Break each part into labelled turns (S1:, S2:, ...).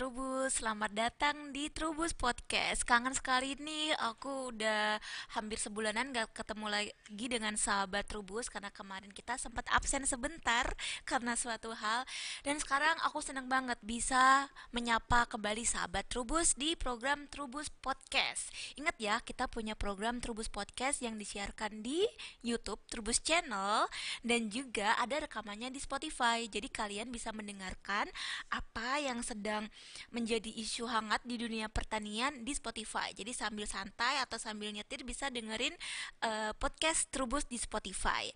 S1: sahabat Trubus, selamat datang di Trubus Podcast. Kangen sekali nih, aku udah hampir sebulanan gak ketemu lagi dengan sahabat Trubus karena kemarin kita sempat absen sebentar karena suatu hal. Dan sekarang aku senang banget bisa menyapa kembali sahabat Trubus di program Trubus Podcast. Ingat ya, kita punya program Trubus Podcast yang disiarkan di YouTube Trubus Channel dan juga ada rekamannya di Spotify. Jadi kalian bisa mendengarkan apa yang sedang menjadi isu hangat di dunia pertanian di Spotify. Jadi sambil santai atau sambil nyetir bisa dengerin uh, podcast Trubus di Spotify.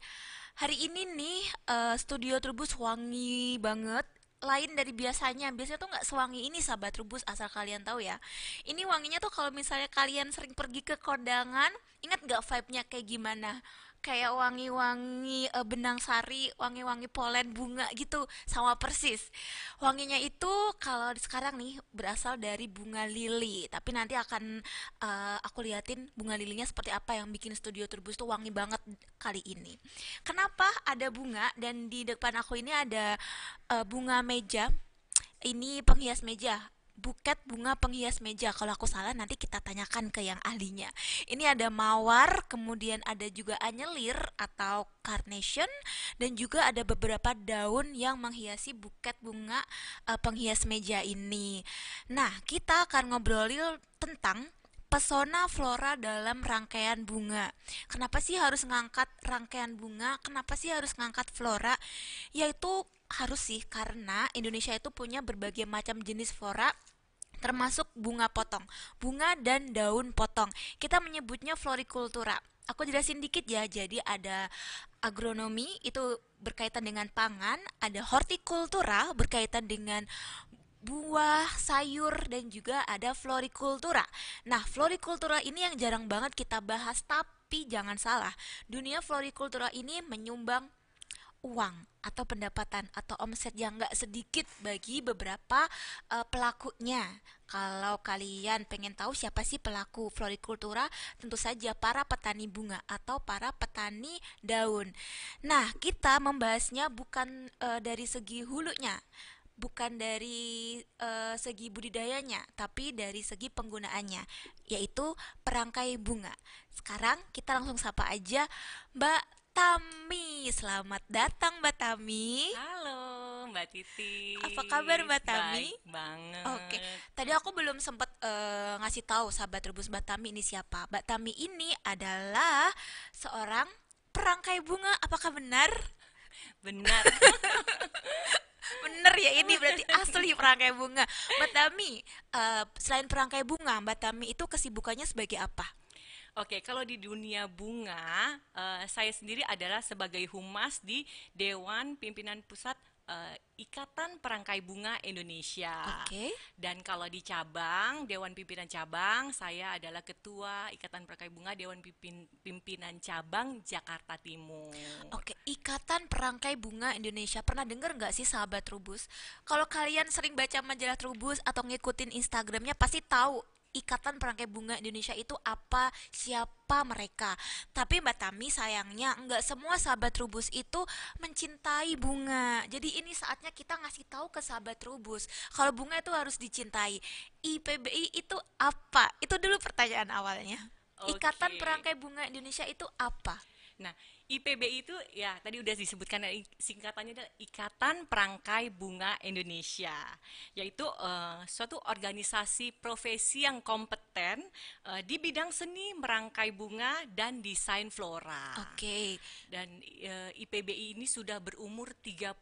S1: Hari ini nih uh, studio Trubus wangi banget lain dari biasanya biasanya tuh nggak sewangi ini sahabat rubus asal kalian tahu ya ini wanginya tuh kalau misalnya kalian sering pergi ke kondangan ingat nggak vibe-nya kayak gimana kayak wangi-wangi uh, benang sari, wangi-wangi polen bunga gitu, sama persis. Wanginya itu kalau sekarang nih berasal dari bunga lili, tapi nanti akan uh, aku liatin bunga lilinya seperti apa yang bikin studio Turbus tuh wangi banget kali ini. Kenapa ada bunga dan di depan aku ini ada uh, bunga meja ini penghias meja buket bunga penghias meja. Kalau aku salah nanti kita tanyakan ke yang ahlinya. Ini ada mawar, kemudian ada juga anyelir atau carnation dan juga ada beberapa daun yang menghiasi buket bunga uh, penghias meja ini. Nah, kita akan ngobrolin tentang pesona flora dalam rangkaian bunga. Kenapa sih harus ngangkat rangkaian bunga? Kenapa sih harus ngangkat flora? Yaitu harus sih karena Indonesia itu punya berbagai macam jenis flora termasuk bunga potong, bunga dan daun potong. Kita menyebutnya florikultura. Aku jelasin dikit ya. Jadi ada agronomi itu berkaitan dengan pangan, ada hortikultura berkaitan dengan buah, sayur dan juga ada florikultura. Nah, florikultura ini yang jarang banget kita bahas tapi jangan salah, dunia florikultura ini menyumbang uang atau pendapatan atau omset yang nggak sedikit bagi beberapa uh, pelakunya. Kalau kalian pengen tahu siapa sih pelaku florikultura, tentu saja para petani bunga atau para petani daun. Nah, kita membahasnya bukan uh, dari segi hulunya, bukan dari uh, segi budidayanya, tapi dari segi penggunaannya, yaitu perangkai bunga. Sekarang kita langsung sapa aja Mbak Tami. Selamat datang Mbak Tami.
S2: Halo Mbak Titi.
S1: Apa kabar Mbak Tami?
S2: Baik banget.
S1: Oke, tadi aku belum sempat uh, ngasih tahu sahabat rebus Mbak Tami ini siapa. Mbak Tami ini adalah seorang perangkai bunga. Apakah benar?
S2: Benar.
S1: Bener ya ini berarti asli perangkai bunga. Mbak Tami, uh, selain perangkai bunga, Mbak Tami itu kesibukannya sebagai apa?
S2: Oke, kalau di dunia bunga, uh, saya sendiri adalah sebagai humas di Dewan Pimpinan Pusat uh, Ikatan Perangkai Bunga Indonesia.
S1: Oke.
S2: Dan kalau di cabang, Dewan Pimpinan Cabang, saya adalah Ketua Ikatan Perangkai Bunga Dewan Pimpin, Pimpinan Cabang Jakarta Timur.
S1: Oke, Ikatan Perangkai Bunga Indonesia. Pernah dengar nggak sih sahabat Trubus? Kalau kalian sering baca majalah Trubus atau ngikutin Instagramnya, pasti tahu Ikatan Perangkai Bunga Indonesia itu apa, siapa mereka. Tapi Mbak Tami sayangnya nggak semua sahabat Rubus itu mencintai bunga. Jadi ini saatnya kita ngasih tahu ke sahabat Rubus kalau bunga itu harus dicintai. IPBI itu apa? Itu dulu pertanyaan awalnya. Okay. Ikatan Perangkai Bunga Indonesia itu apa?
S2: Nah, IPB itu ya tadi udah disebutkan singkatannya adalah Ikatan Perangkai Bunga Indonesia, yaitu uh, suatu organisasi profesi yang kompeten uh, di bidang seni merangkai bunga dan desain flora.
S1: Oke. Okay.
S2: Dan uh, eh, IPBI ini sudah berumur 33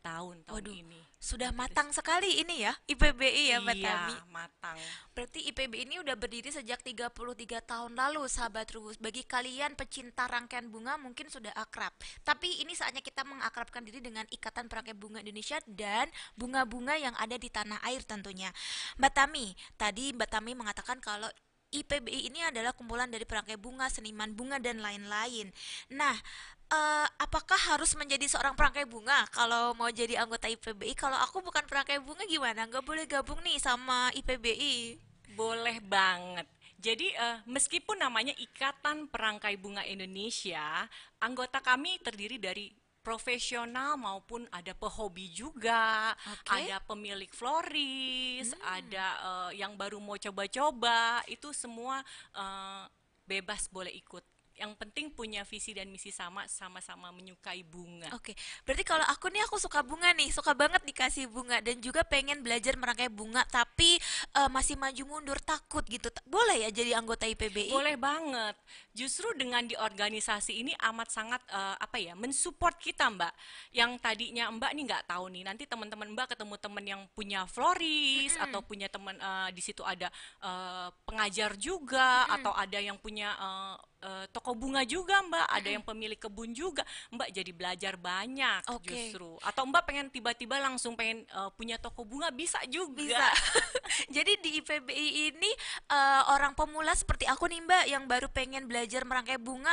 S2: tahun tahun Waduh, ini.
S1: Sudah matang sekali ini ya IPBI ya Mbak
S2: iya,
S1: Tami.
S2: matang.
S1: Berarti IPB ini udah berdiri sejak 33 tahun lalu sahabat Rubus. Bagi kalian pecinta rangkaian bunga mungkin sudah akrab. Tapi ini saatnya kita mengakrabkan diri dengan Ikatan Perangkai Bunga Indonesia dan bunga-bunga yang ada di tanah air tentunya. Mbak Tami, tadi Mbak Tami mengatakan kalau IPBI ini adalah kumpulan dari perangkai bunga, seniman bunga dan lain-lain. Nah, uh, apakah harus menjadi seorang perangkai bunga kalau mau jadi anggota IPBI? Kalau aku bukan perangkai bunga gimana? Nggak boleh gabung nih sama IPBI?
S2: Boleh banget. Jadi uh, meskipun namanya Ikatan Perangkai Bunga Indonesia, anggota kami terdiri dari profesional maupun ada pehobi juga,
S1: Oke.
S2: ada pemilik floris, ada eh, yang baru mau coba-coba, itu semua eh, bebas boleh ikut. Yang penting punya visi dan misi sama, sama-sama menyukai bunga.
S1: Oke, berarti kalau aku nih aku suka bunga nih, suka banget dikasih bunga dan juga pengen belajar merangkai bunga, tapi eh, masih maju mundur takut gitu. Boleh ya jadi anggota IPBI?
S2: Boleh banget. Justru dengan di organisasi ini amat sangat eh, apa ya, mensupport kita, Mbak. Yang tadinya Mbak nih nggak tahu nih, nanti teman-teman Mbak ketemu teman yang punya floris atau punya teman eh, di situ ada eh, pengajar juga atau ada yang punya eh, eh, toko bunga juga, Mbak. Ada yang pemilik kebun juga. Mbak jadi belajar banyak
S1: Oke.
S2: justru. Atau Mbak pengen tiba-tiba langsung pengen eh, punya toko bunga bisa juga.
S1: Bisa. Jadi di IPBI ini eh, orang pemula seperti aku nih Mbak yang baru pengen belajar merangkai bunga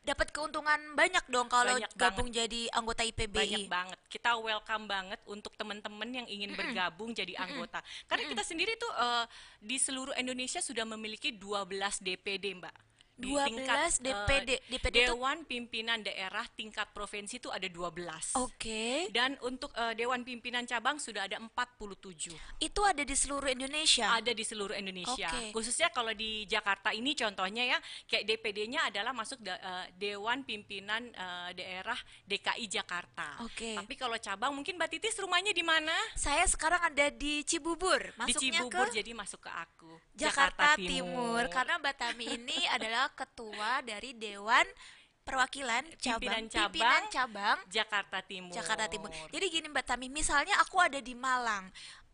S1: dapat keuntungan banyak dong kalau gabung jadi anggota IPBI.
S2: Banyak banget. Kita welcome banget untuk teman-teman yang ingin bergabung jadi anggota. Karena kita sendiri tuh eh, di seluruh Indonesia sudah memiliki 12 DPD, Mbak. Di
S1: 12
S2: tingkat, eh,
S1: DPD. DPD itu-
S2: Dewan Pimpinan Daerah tingkat provinsi itu ada 12.
S1: Oke.
S2: Dan untuk eh, Dewan Pimpinan Cabang sudah ada 47.
S1: Itu ada di seluruh Indonesia.
S2: Ada di seluruh Indonesia.
S1: Oke.
S2: Khususnya kalau di Jakarta ini contohnya ya, kayak DPD-nya adalah masuk da- eh, Dewan Pimpinan eh, Daerah DKI Jakarta.
S1: Oke.
S2: Tapi kalau cabang mungkin Mbak Titis rumahnya di mana?
S1: Saya sekarang ada di Cibubur,
S2: di
S1: masuknya
S2: Cibubur
S1: ke
S2: jadi masuk ke aku.
S1: Jakarta, Timur. Karena Batami ini adalah ketua dari Dewan Perwakilan
S2: Pimpinan
S1: Cabang
S2: Cabang.
S1: Cabang
S2: Jakarta Timur.
S1: Jakarta Timur. Jadi gini Mbak Tami, misalnya aku ada di Malang.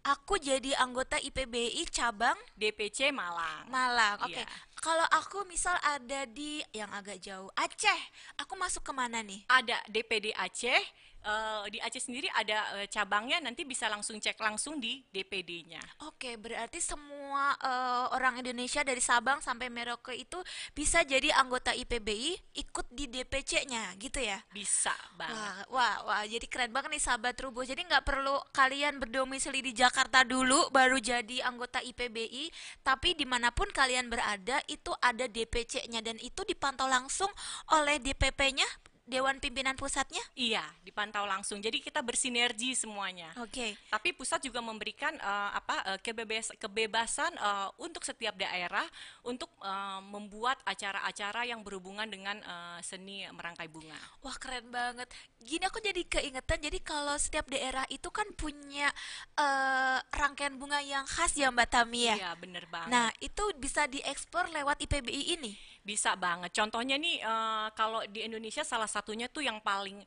S1: Aku jadi anggota IPBI cabang
S2: DPC Malang.
S1: Malang. Oke.
S2: Iya.
S1: Kalau aku misal ada di yang agak jauh, Aceh, aku masuk ke mana nih?
S2: Ada DPD Aceh. Eh, di Aceh sendiri ada eh, cabangnya nanti bisa langsung cek langsung di DPD-nya.
S1: Oke, berarti semua eh, orang Indonesia dari Sabang sampai Merauke itu bisa jadi anggota IPBI ikut di DPC-nya, gitu ya?
S2: Bisa banget.
S1: Wah, wah, wah, jadi keren banget nih sahabat Rubo. Jadi nggak perlu kalian berdomisili di Jakarta dulu baru jadi anggota IPBI, tapi di mana pun kalian berada itu ada DPC-nya dan itu dipantau langsung oleh DPP-nya, Dewan Pimpinan Pusatnya.
S2: Iya, dipantau langsung. Jadi kita bersinergi semuanya.
S1: Oke.
S2: Tapi pusat juga memberikan eh, apa eh, kebebas, kebebasan eh, untuk setiap daerah untuk eh, membuat acara-acara yang berhubungan dengan eh, seni merangkai bunga.
S1: Wah keren banget. Gini aku jadi keingetan. Jadi kalau setiap daerah itu kan punya eh, rangkaian bunga yang khas ya Mbak Tami ya.
S2: Iya, bener banget.
S1: Nah itu bisa diekspor lewat IPBI ini.
S2: Bisa banget. Contohnya nih eh, kalau di Indonesia salah satunya tuh yang paling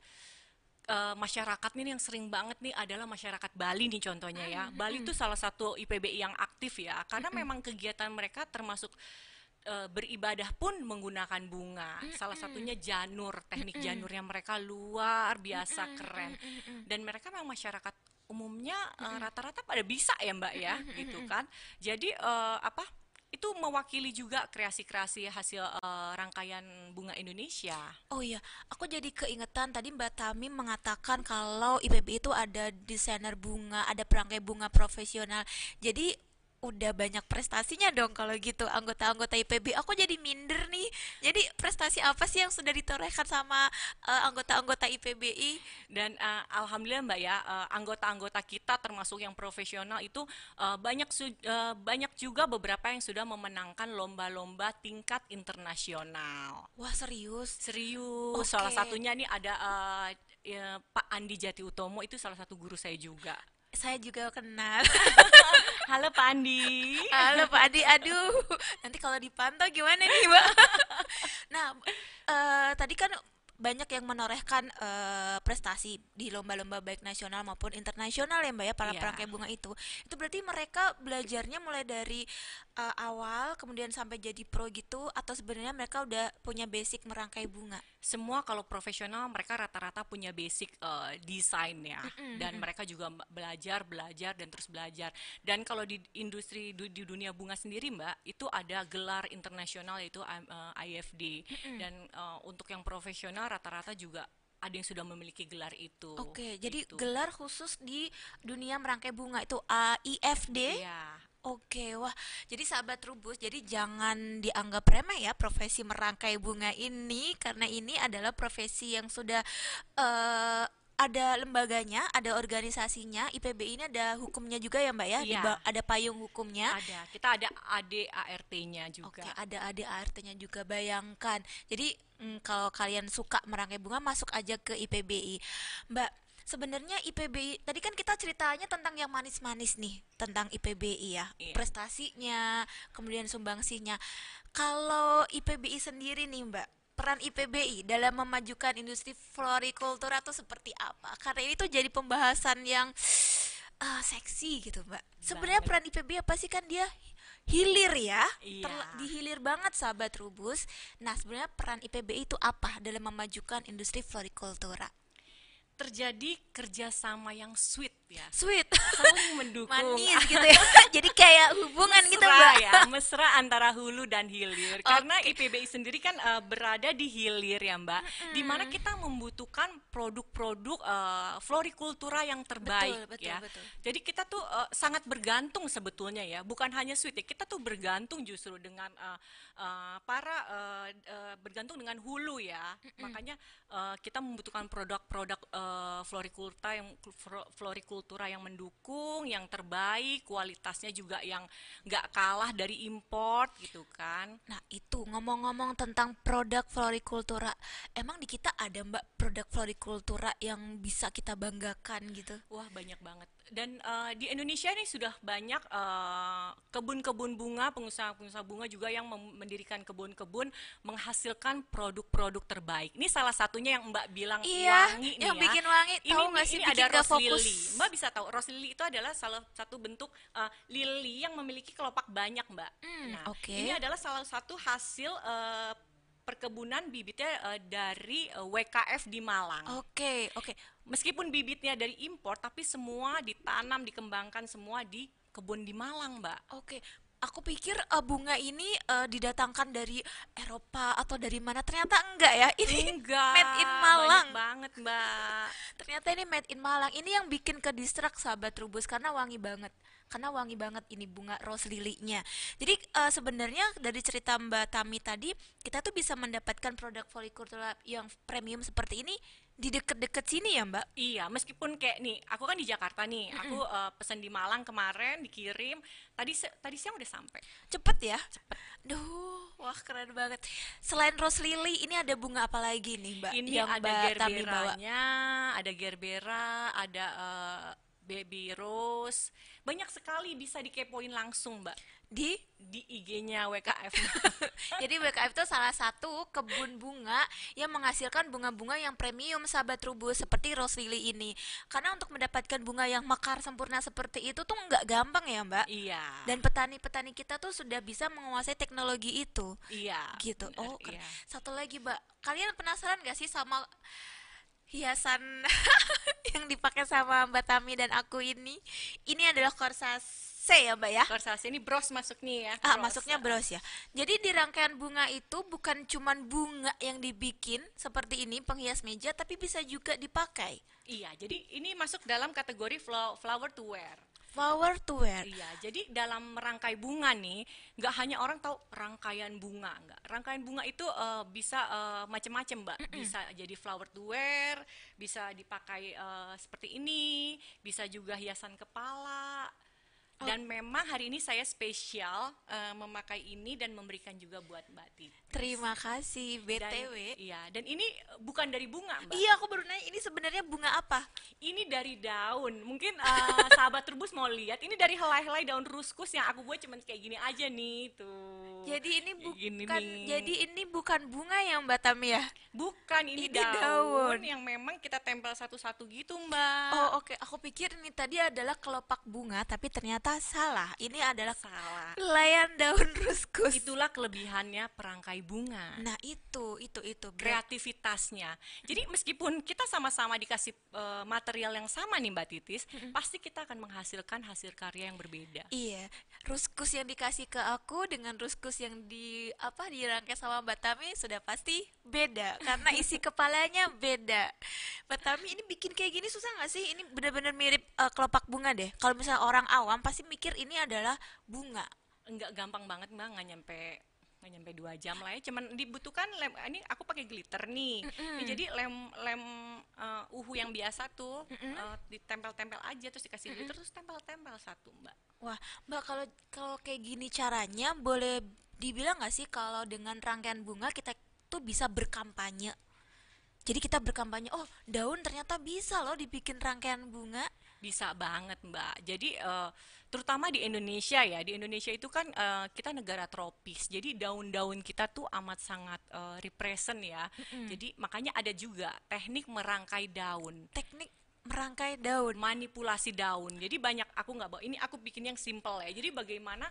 S2: eh, masyarakat nih yang sering banget nih adalah masyarakat Bali nih contohnya ya. Bali tuh salah satu IPBI yang aktif ya karena memang kegiatan mereka termasuk eh, beribadah pun menggunakan bunga. Salah satunya janur, teknik janurnya mereka luar biasa keren. Dan mereka memang masyarakat umumnya rata-rata pada bisa ya Mbak ya, gitu kan. Jadi eh, apa? Itu mewakili juga kreasi-kreasi hasil eh, rangkaian bunga Indonesia.
S1: Oh iya, aku jadi keingetan tadi Mbak Tami mengatakan kalau IPBI itu ada desainer bunga, ada perangkai bunga profesional. Jadi udah banyak prestasinya dong kalau gitu anggota-anggota IPB. Aku jadi minder nih. Jadi prestasi apa sih yang sudah ditorehkan sama eh, anggota-anggota IPBI?
S2: Dan eh, alhamdulillah Mbak ya, eh, anggota-anggota kita termasuk yang profesional itu eh, banyak su- eh, banyak juga beberapa yang sudah memenangkan lomba-lomba tingkat internasional.
S1: Wah serius?
S2: Serius,
S1: Oke.
S2: salah satunya nih ada eh, ya, Pak Andi Jati Utomo itu salah satu guru saya juga.
S1: Saya juga kenal.
S2: Halo Pak Andi.
S1: Halo Pak Adi, aduh, nanti kalau dipantau gimana nih Mbak? Nah, eh, tadi kan banyak yang menorehkan eh, prestasi di lomba-lomba baik nasional maupun internasional ya Mbak ya para
S2: Iya.
S1: perangkai bunga itu. Itu berarti mereka belajarnya mulai dari eh, awal kemudian sampai jadi pro gitu atau sebenarnya mereka udah punya basic merangkai bunga?
S2: Semua kalau profesional mereka rata-rata punya basic eh, desain ya, dan mereka juga belajar, belajar dan terus belajar. Dan kalau di industri du- di dunia bunga sendiri Mbak, itu ada gelar internasional yaitu eh, IFD. Dan eh, untuk yang profesional rata-rata juga ada yang sudah memiliki gelar itu.
S1: Oke, jadi
S2: gitu.
S1: gelar khusus di dunia merangkai bunga itu AIFD.
S2: Iya,
S1: Oke, wah, jadi sahabat Trubus, jadi jangan dianggap remeh ya profesi merangkai bunga ini, karena ini adalah profesi yang sudah eh, ada lembaganya, ada organisasinya. IPB ini ada hukumnya juga ya, Mbak ya,
S2: Iya,
S1: ada payung hukumnya.
S2: ada. Kita ada ADART-nya juga.
S1: Oke, ada ada ART-nya juga. Bayangkan. Jadi mm, kalau kalian suka merangkai bunga, masuk aja ke IPBI. Mbak, sebenarnya IPBI tadi kan kita ceritanya tentang yang manis-manis nih, tentang IPBI ya,
S2: Iya.
S1: prestasinya, kemudian sumbangsinya. Kalau IPBI sendiri nih, Mbak, peran IPBI dalam memajukan industri florikultura itu seperti apa? Karena ini tuh jadi pembahasan yang ah, seksi gitu, Mbak. Sebenarnya peran IPBI apa sih kan dia hilir ya?
S2: Iya.
S1: Terla- dihilir banget sahabat Rubus. Nah, sebenarnya peran IPBI itu apa dalam memajukan industri florikultura?
S2: Terjadi kerjasama yang sweet ya.
S1: Sweet,
S2: Saling mendukung.
S1: manis gitu ya. Jadi kayak hubungan gitu,
S2: mesra
S1: Mbak.
S2: ya, mesra antara hulu dan hilir. Karena IPBI sendiri kan eh, berada di hilir ya Mbak, di mana kita membutuhkan produk-produk eh, florikultura yang terbaik
S1: Betul, betul,
S2: ya.
S1: betul.
S2: Jadi kita tuh eh, sangat bergantung sebetulnya ya, bukan hanya sweet ya, kita tuh bergantung justru dengan eh, eh, para eh, eh, bergantung dengan hulu ya. Makanya eh, kita membutuhkan produk-produk eh, florikultura yang flo- florikultura yang mendukung, yang terbaik, kualitasnya juga yang nggak kalah dari import gitu kan.
S1: Nah, itu ngomong-ngomong tentang produk florikultura. Emang di kita ada Mbak produk florikultura yang bisa kita banggakan gitu?
S2: Wah banyak banget. Dan eh, di Indonesia ini sudah banyak eh, kebun-kebun bunga, pengusaha-pengusaha bunga juga yang mendirikan kebun-kebun menghasilkan produk-produk terbaik. Ini salah satunya yang Mbak bilang
S1: Iya,
S2: wangi nih
S1: yang
S2: ya.
S1: bikin wangi.
S2: Ini,
S1: Tahu
S2: nih,
S1: nggak sih
S2: ini
S1: bikin
S2: ada rose
S1: fokus?
S2: lily. Mbak bisa tahu rose lily itu adalah salah satu bentuk eh, lili yang memiliki kelopak banyak, Mbak.
S1: Hmm,
S2: nah,
S1: oke.
S2: ini adalah salah satu hasil eh, perkebunan bibitnya eh, dari eh, WKF di Malang.
S1: Oke, oke.
S2: Meskipun bibitnya dari impor, tapi semua ditanam, dikembangkan semua di kebun di Malang, Mbak.
S1: Oke, aku pikir eh, bunga ini eh, didatangkan dari Eropa atau dari mana? Ternyata enggak ya. Ini
S2: Enggak,
S1: made in Malang.
S2: banyak banget, Mbak.
S1: Ternyata ini made in Malang. Ini yang bikin ke distrak sahabat Rubus karena wangi banget. Karena wangi banget ini bunga rose lily-nya. Jadi eh, sebenarnya dari cerita Mbak Tami tadi, kita tuh bisa mendapatkan produk florikultura yang premium seperti ini di deket-deket sini ya, Mbak.
S2: Iya, meskipun kayak nih, aku kan di Jakarta nih, aku eh, pesan di Malang kemarin, dikirim, tadi se- tadi siang udah sampai.
S1: Cepet ya? Cepet. Duh, wah keren banget. Selain rose lily, ini ada bunga apa lagi nih, Mbak?
S2: Ini
S1: yang
S2: ada
S1: Mbak
S2: gerberanya, ada gerbera, ada eh, baby rose, banyak sekali bisa dikepoin langsung, Mbak,
S1: Di
S2: di IG-nya WKF.
S1: Jadi BKF itu salah satu kebun bunga yang menghasilkan bunga-bunga yang premium sahabat rubus seperti rose lily ini. Karena untuk mendapatkan bunga yang mekar sempurna seperti itu tuh nggak gampang ya mbak.
S2: iya.
S1: Dan petani-petani kita tuh sudah bisa menguasai teknologi itu.
S2: iya.
S1: Gitu.
S2: benar,
S1: Oh,
S2: iya.
S1: Satu lagi mbak, kalian penasaran gak sih sama hiasan yang dipakai sama Mbak Tami dan aku ini? Ini adalah korsase ya mbak ya?
S2: Korsasi ini bros masuk nih ya.
S1: Ah, masuknya bros ya. Jadi di rangkaian bunga itu bukan cuman bunga yang dibikin seperti ini penghias meja, tapi bisa juga dipakai.
S2: Iya, jadi ini masuk dalam kategori flo- flower to wear.
S1: Flower to wear.
S2: Iya, jadi dalam merangkai bunga nih, nggak hanya orang tahu rangkaian bunga, nggak. Rangkaian bunga itu eh, bisa eh, macam-macam, mbak. Bisa jadi flower to wear, bisa dipakai eh, seperti ini, bisa juga hiasan kepala. Dan memang hari ini saya spesial eh, memakai ini dan memberikan juga buat mbak Titi.
S1: Terima kasih
S2: Dan-
S1: BTW.
S2: Iya, dan ini bukan dari bunga, mbak.
S1: Iya, aku baru nanya ini sebenarnya bunga apa?
S2: Ini dari daun. Mungkin eh, sahabat Trubus mau lihat. Ini dari helai-helai daun ruskus yang aku buat cuman kayak gini aja nih, tuh.
S1: Jadi ini bukan
S2: nih.
S1: jadi ini bukan bunga ya Mbak Tami ya?
S2: bukan ini,
S1: Ini
S2: daun,
S1: daun.
S2: yang memang kita tempel satu-satu gitu, Mbak.
S1: Oh, oke. Aku pikir ini tadi adalah kelopak bunga, tapi ternyata salah. Ini adalah
S2: salah.
S1: helaian daun ruskus.
S2: Itulah kelebihannya perangkai bunga.
S1: Nah, itu, itu, itu.
S2: Kreativitasnya. Jadi meskipun kita sama-sama dikasih eh, material yang sama nih Mbak Titis, pasti kita akan menghasilkan hasil karya yang berbeda.
S1: Iya, ruskus yang dikasih ke aku dengan ruskus yang di apa dirangkai sama Mbak Tami sudah pasti beda karena isi kepalanya beda. Mbak Tami ini bikin kayak gini susah nggak sih? Ini benar-benar mirip eh, kelopak bunga deh. Kalau misalnya orang awam pasti mikir ini adalah bunga.
S2: Enggak gampang banget mbak, nggak nyampe nggak nyampe dua jam lah ya. Cuman dibutuhkan lem. Ini aku pakai glitter nih. Ini jadi lem lem eh, uhu yang biasa tuh eh, ditempel-tempel aja terus dikasih glitter terus tempel-tempel satu mbak.
S1: Wah, Mbak kalau kalau kayak gini caranya boleh dibilang nggak sih kalau dengan rangkaian bunga kita tuh bisa berkampanye. Jadi kita berkampanye, oh daun ternyata bisa loh dibikin rangkaian bunga.
S2: Bisa banget Mbak. Jadi eh, terutama di Indonesia ya, di Indonesia itu kan eh, kita negara tropis. Jadi daun-daun kita tuh amat sangat eh, represent ya. Jadi makanya ada juga teknik merangkai daun,
S1: Teknik merangkai daun.
S2: manipulasi daun. Jadi banyak aku nggak bawa. Ini aku bikin yang simple ya. Jadi bagaimana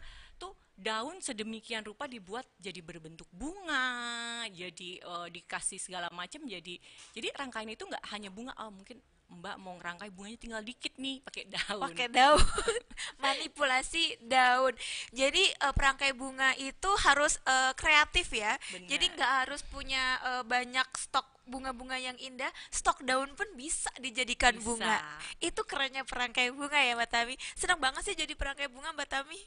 S2: daun sedemikian rupa dibuat jadi berbentuk bunga, jadi eh, dikasih segala macam. Jadi jadi rangkaian itu nggak hanya bunga. Oh mungkin Mbak mau ngerangkai bunganya tinggal dikit nih pakai daun.
S1: pakai daun manipulasi daun jadi eh, perangkai bunga itu harus eh, kreatif ya
S2: Benar.
S1: jadi nggak harus punya eh, banyak stok bunga-bunga yang indah stok daun pun bisa dijadikan
S2: Bisa.
S1: bunga itu kerennya perangkai bunga ya Mbak Tami senang banget sih jadi perangkai bunga Mbak Tami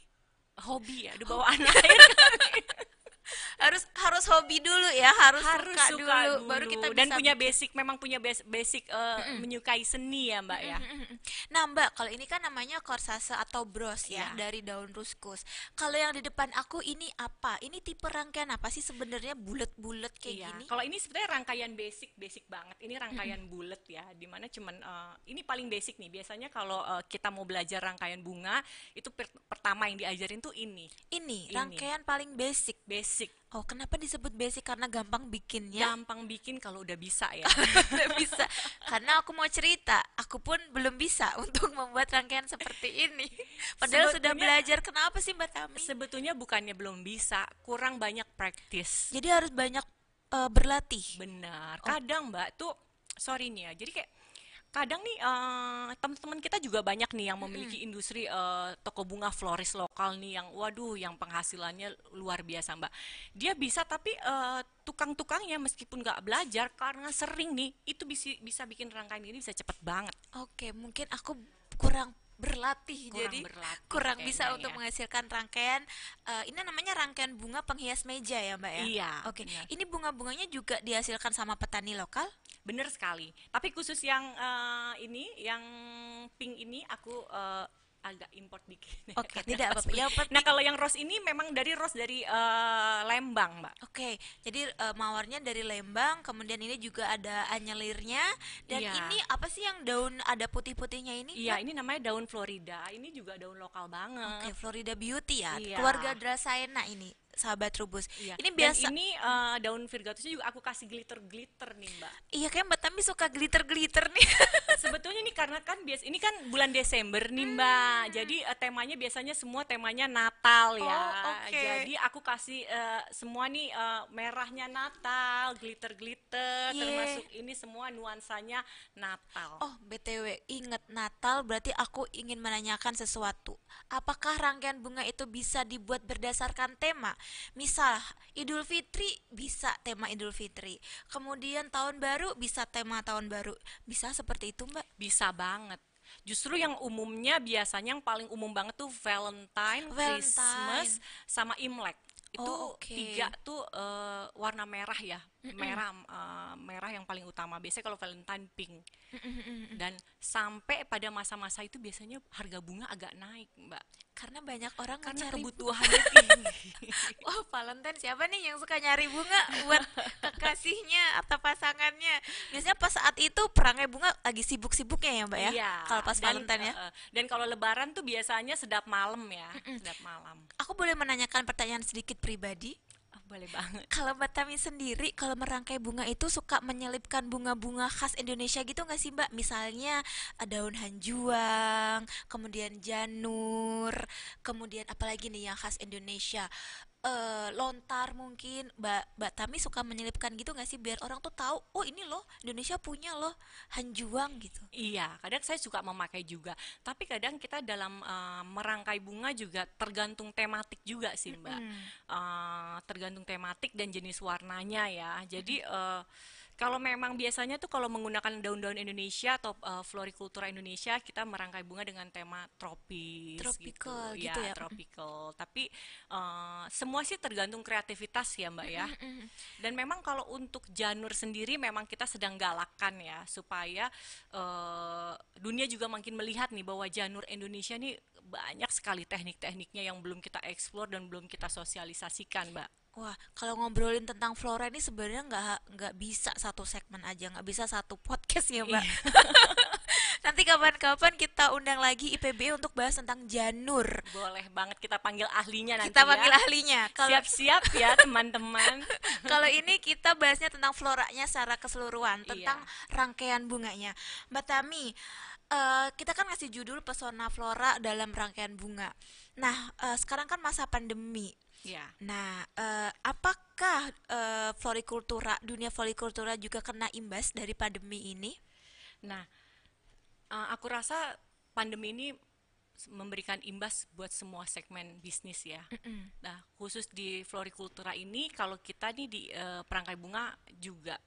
S2: hobi ya, udah bawaan air
S1: harus harus hobi dulu ya harus,
S2: harus
S1: suka,
S2: suka
S1: dulu,
S2: dulu,
S1: baru kita
S2: dan
S1: bisa
S2: punya
S1: bikin.
S2: basic memang punya bas- basic eh, menyukai seni ya mbak ya
S1: Nah Mbak, kalau ini kan namanya korsase atau bros ya
S2: Iya.
S1: dari daun ruskus. Kalau yang di depan aku ini apa? Ini tipe rangkaian apa sih sebenarnya bulat-bulat kayak
S2: Iya,
S1: gini?
S2: kalau ini sebenarnya rangkaian basic, basic banget. Ini rangkaian bulat ya, di mana cuman eh, ini paling basic nih. Biasanya kalau eh, kita mau belajar rangkaian bunga, itu per- pertama yang diajarin tuh ini,
S1: Ini
S2: Ini.
S1: rangkaian paling basic.
S2: basic.
S1: Oh, kenapa disebut basic? Karena gampang bikinnya.
S2: Gampang bikin kalau udah bisa ya.
S1: Nggak bisa. Karena aku mau cerita, aku pun belum bisa untuk membuat rangkaian seperti ini. Padahal sudah
S2: Sebetulnya-
S1: belajar. Kenapa sih Mbak Tami?
S2: Sebetulnya bukannya belum bisa, kurang banyak praktis.
S1: Jadi harus banyak eh, berlatih.
S2: Benar. Kadang Mbak tuh sorry nih ya. Jadi kayak kadang nih eh, teman-teman kita juga banyak nih yang memiliki industri eh, toko bunga floris lokal nih yang waduh yang penghasilannya luar biasa Mbak. Dia bisa tapi eh, tukang-tukangnya meskipun nggak belajar karena sering nih itu bisa bisa bikin rangkaian ini bisa cepet banget.
S1: Oke, mungkin aku kurang berlatih
S2: Kurang
S1: jadi
S2: berlatih
S1: kurang bisa
S2: kayaknya
S1: untuk
S2: ya.
S1: menghasilkan rangkaian eh, ini namanya rangkaian bunga penghias meja ya mbak ya
S2: Iya,
S1: oke
S2: benar.
S1: ini bunga-bunganya juga dihasilkan sama petani lokal
S2: Bener sekali. Tapi khusus yang eh, ini yang pink ini aku eh, agak import dikit.
S1: Oke, tidak apa-apa. Penting-
S2: Nah, kalau yang rose ini memang dari rose dari eh, Lembang, Mbak.
S1: oke jadi eh, mawarnya dari Lembang kemudian ini juga ada anyelirnya dan
S2: Iya.
S1: ini apa sih yang daun ada putih-putihnya ini
S2: Iya,
S1: Mbak?
S2: ini namanya daun Florida. Ini juga daun lokal banget.
S1: oke Florida Beauty ya
S2: Iya.
S1: keluarga Dracaena ini sahabat rubus
S2: Iya.
S1: ini
S2: Dan
S1: biasa
S2: ini eh, daun virgatusnya juga aku kasih glitter-glitter nih, Mbak.
S1: iya kayak mbak Tami suka glitter-glitter nih
S2: Sebetulnya nih karena kan bias ini kan bulan Desember nih, Mbak. Jadi eh, temanya biasanya semua temanya Natal ya.
S1: Oh, oke.
S2: Jadi aku kasih eh, semua nih eh, merahnya Natal, glitter-glitter,
S1: Ye.
S2: termasuk ini semua nuansanya Natal.
S1: Oh, BTW, ingat Natal berarti aku ingin menanyakan sesuatu. Apakah rangkaian bunga itu bisa dibuat berdasarkan tema? Misal, Idul Fitri bisa tema Idul Fitri. Kemudian tahun baru bisa tema tahun baru. Bisa seperti itu, Mbak?
S2: Bisa banget. Justru yang umumnya biasanya yang paling umum banget tuh Valentine,
S1: Valentine.
S2: Christmas, sama Imlek. Itu
S1: Oh, oke.
S2: tiga tuh eh, warna merah ya, merah eh, merah yang paling utama. Biasanya kalau Valentine pink. Dan sampai pada masa-masa itu biasanya harga bunga agak naik, Mbak.
S1: Karena banyak orang
S2: Karena
S1: mencari
S2: kebutuhannya tinggi.
S1: Oh, Valentine siapa nih yang suka nyari bunga buat kekasihnya atau pasangannya? Biasanya pas saat itu perangai bunga lagi sibuk-sibuknya ya, Mbak ya?
S2: Iya.
S1: Kalau pas
S2: Dan,
S1: Valentine ya.
S2: eh, dan kalau Lebaran tuh biasanya sedap malam ya, sedap malam.
S1: Aku boleh menanyakan pertanyaan sedikit pribadi?
S2: Boleh banget.
S1: Kalau Mbak Tami sendiri, kalau merangkai bunga itu suka menyelipkan bunga-bunga khas Indonesia gitu nggak sih Mbak? Misalnya eh, daun hanjuang, kemudian janur, kemudian apalagi nih yang khas Indonesia, eh, lontar mungkin Mbak Mbak Tami suka menyelipkan gitu nggak sih biar orang tuh tahu oh ini loh Indonesia punya loh Hanjuang gitu.
S2: Iya, kadang saya suka memakai juga. Tapi kadang kita dalam eh, merangkai bunga juga tergantung tematik juga sih, Mbak.
S1: Mm-mm.
S2: Eh, tergantung tematik dan jenis warnanya ya. Jadi eh, kalau memang biasanya tuh kalau menggunakan daun-daun Indonesia atau eh, florikultura Indonesia, kita merangkai bunga dengan tema tropis gitu.
S1: Tropical
S2: Ya,
S1: gitu ya.
S2: tropical. Tapi eh, semua sih tergantung kreativitas ya, Mbak ya. Dan memang kalau untuk janur sendiri memang kita sedang galakan ya supaya eh, dunia juga makin melihat nih bahwa janur Indonesia nih banyak sekali teknik-tekniknya yang belum kita eksplor dan belum kita sosialisasikan, Mbak.
S1: Wah, kalau ngobrolin tentang flora ini sebenarnya nggak nggak bisa satu segmen aja, nggak bisa satu podcast ya, Mbak.
S2: Iya,
S1: Nanti kapan-kapan kita undang lagi IPB untuk bahas tentang janur.
S2: boleh banget kita panggil ahlinya nanti
S1: Kita
S2: ya.
S1: panggil ahlinya. Kalau
S2: Siap-siap ya, teman-teman.
S1: kalau ini kita bahasnya tentang floranya secara keseluruhan, tentang
S2: Iya.
S1: rangkaian bunganya. Mbak Tami, eh, kita kan ngasih judul pesona flora dalam rangkaian bunga. Nah, eh, sekarang kan masa pandemi.
S2: Ya.
S1: Nah, eh, apakah eh, florikultura, dunia florikultura juga kena imbas dari pandemi ini?
S2: Nah, eh, aku rasa pandemi ini memberikan imbas buat semua segmen bisnis ya.
S1: Mm-mm.
S2: Nah, khusus di florikultura ini, kalau kita nih di eh, perangkai bunga juga